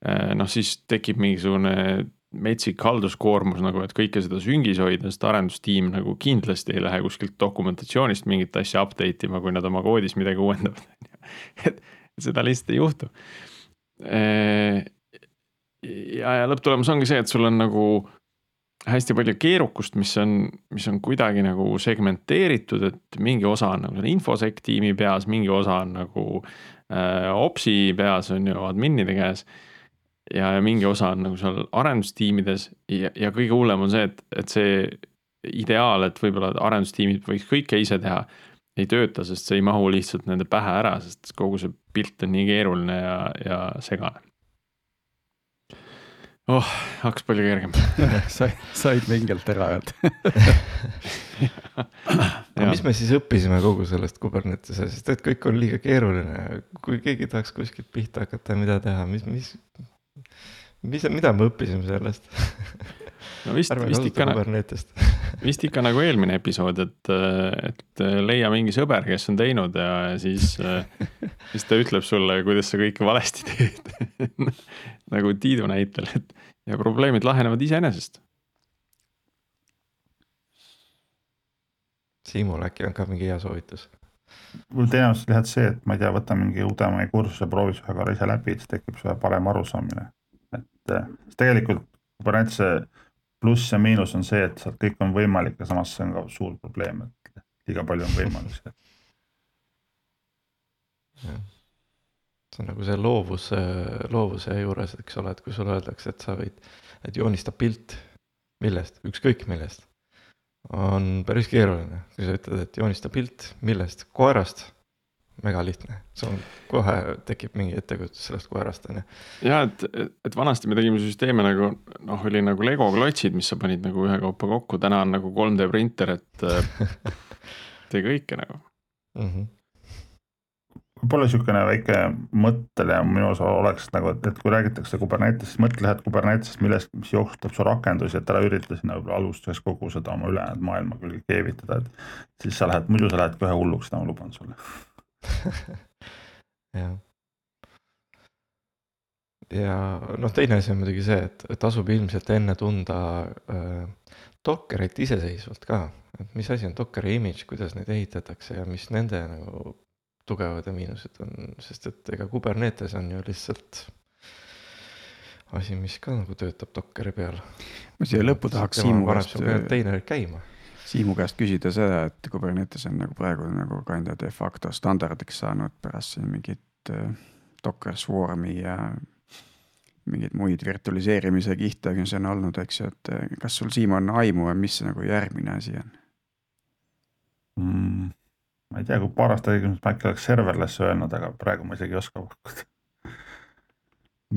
eh, noh siis tekib mingisugune metsik halduskoormus nagu, et kõike seda süngis hoida, sest arendustiim nagu kindlasti ei lähe kuskilt dokumentatsioonist mingit asja update ima, kui nad oma koodis midagi uuendavad et seda lihtsalt ei juhtu. Eh, ja, ja lõpptulemus ongi see, et sul on nagu hästi palju keerukust, mis on, mis on kuidagi nagu segmenteeritud, et mingi osa on nagu infosec tiimi peas, mingi osa on nagu äh, opsi peas on ju adminide käes. ja, ja mingi osa on nagu seal arendustiimides ja, ja kõige hullem on see, et, et see ideaal, et võib-olla arendustiimid võiks kõike ise teha, ei tööta, sest see ei mahu lihtsalt nende pähe ära, sest kogu see pilt on nii keeruline ja, ja segane oh, hakkas palju kergem. Sai, said vingelt ära öelda mis me siis õppisime kogu sellest Kubernetese, sest et kõik on liiga keeruline, kui keegi tahaks kuskilt pihta hakata, mida teha, mis, mis, mis, mida me õppisime sellest no vist, vist ikka, vist ikka nagu eelmine episood, et, et leia mingi sõber, kes on teinud ja siis, siis ta ütleb sulle, kuidas sa kõike valesti teed nagu Tiidu näitel, et ja probleemid lahenevad iseenesest. Siimul äkki on ka mingi hea soovitus? mul tõenäoliselt lihtsalt see, et ma ei tea, võta mingi Udemy kursuse, proovi ühe korra ise läbi, siis tekib sulle parem arusaamine. et tegelikult Kubernetese pluss ja miinus on see, et sealt kõik on võimalik ja samas see on ka suur probleem, et liiga palju on võimalusi see on nagu see loovus, loovuse juures, eks ole, et kui sulle öeldakse, et sa võid, et joonista pilt millest, ükskõik millest. on päris keeruline, kui sa ütled, et joonista pilt millest, koerast. Megalihtne, sul kohe tekib mingi ettekujutus sellest koerast on ju. ja et, et vanasti me tegime süsteeme nagu noh, oli nagu Lego klotsid, mis sa panid nagu ühekaupa kokku, täna on nagu 3D printer, et tee kõike nagu mm. -hmm võib-olla niisugune väike mõttelea minu osa oleks nagu, et, et kui räägitakse Kubernetesest, mõtle head Kubernetesest millestki, mis jooksutab su rakendusi, et ära ürita sinna võib-olla alustuseks kogu seda oma ülejäänud maailma külge keevitada, et siis sa lähed, muidu sa lähed kohe hulluks, seda ma luban sulle jah. ja noh, teine asi on muidugi see, et tasub ilmselt enne tunda äh, Dockerit iseseisvalt ka, et mis asi on Dockeri image, kuidas neid ehitatakse ja mis nende nagu tugevad ja miinused on, sest et ega Kubernetes on ju lihtsalt asi, mis ka nagu töötab Dockeri peal. ma siia lõppu tahaks Siimu käest. konteinerid käima. Siimu käest küsida seda, et Kubernetes on nagu praegu nagu kinda de facto standardiks saanud pärast siin mingit äh, Docker Swarmi ja mingeid muid virtualiseerimise kihte, mis on olnud, eks ju, et äh, kas sul, Siim, on aimu, mis nagu järgmine asi on mm.? ma ei tea, kui paar aastat õigem, ma äkki oleks serverless öelnud, aga praegu ma isegi ei oska pakkuda.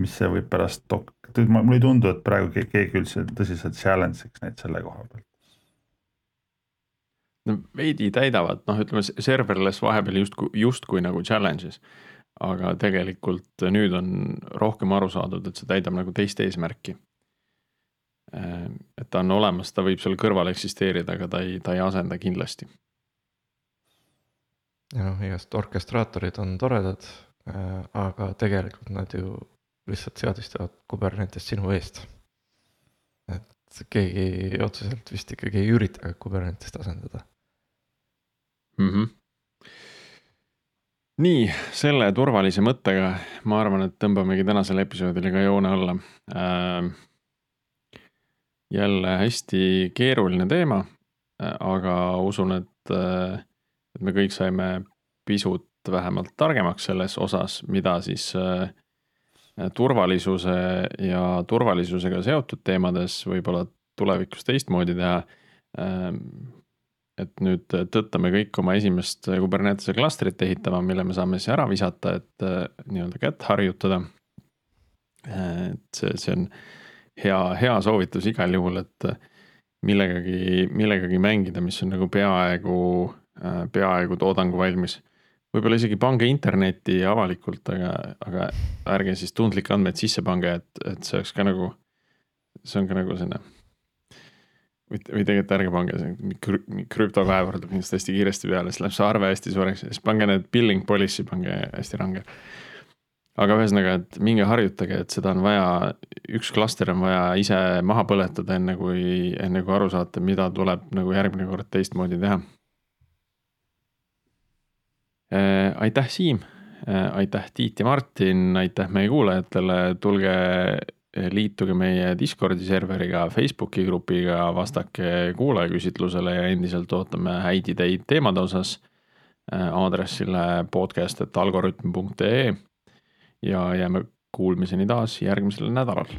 mis see võib pärast dok-, mulle ei tundu, et praegu keegi üldse tõsiselt challenge'iks neid selle koha pealt. No veidi täidavad, noh, ütleme serverless vahepeal justkui, justkui nagu challenge'is. aga tegelikult nüüd on rohkem aru saadud, et see täidab nagu teist eesmärki. et ta on olemas, ta võib seal kõrval eksisteerida, aga ta ei, ta ei asenda kindlasti ja noh, igast orkestraatorid on toredad, äh, aga tegelikult nad ju lihtsalt seadistavad Kubernetes sinu eest. et keegi otseselt vist ikkagi ei ürita Kubernetest asendada mm. -hmm. nii, selle turvalise mõttega ma arvan, et tõmbamegi tänasele episoodile ka joone alla äh,. jälle hästi keeruline teema, äh, aga usun, et äh, et me kõik saime pisut vähemalt targemaks selles osas, mida siis äh, turvalisuse ja turvalisusega seotud teemades võib-olla tulevikus teistmoodi teha. Et nüüd tõttame kõik oma esimest Kubernetese klastrit ehitama, mille me saame siis ära visata, et äh, nii-öelda kätt harjutada. et see, see on hea, hea soovitus igal juhul, et millegagi, millegagi mängida, mis on nagu peaaegu, äh, peaaegu toodangu valmis. võib-olla isegi pange internetti avalikult, aga, aga ärge siis tundlikke andmeid sisse pange, et, et see oleks ka nagu, see on ka nagu selline. Või, või tegelikult ärge pange, see krüptokaev tuleb kindlasti hästi kiiresti peale, siis läheb see arve hästi suureks ja siis pange need billing policy, pange hästi range. Aga ühesõnaga, et minge harjutage, et seda on vaja, üks klaster on vaja ise maha põletada, enne kui, enne kui aru saate, mida tuleb nagu järgmine kord teistmoodi teha. Äh, aitäh, Siim, äh, aitäh, Tiit ja Martin, aitäh meie kuulajatele, tulge liituge meie Discordi serveriga, Facebooki grupiga, vastake kuulajaküsitlusele ja endiselt ootame häid ideid teemade osas äh, aadressile podcast.algorütm.ee ja jääme kuulmiseni taas järgmisel nädalal.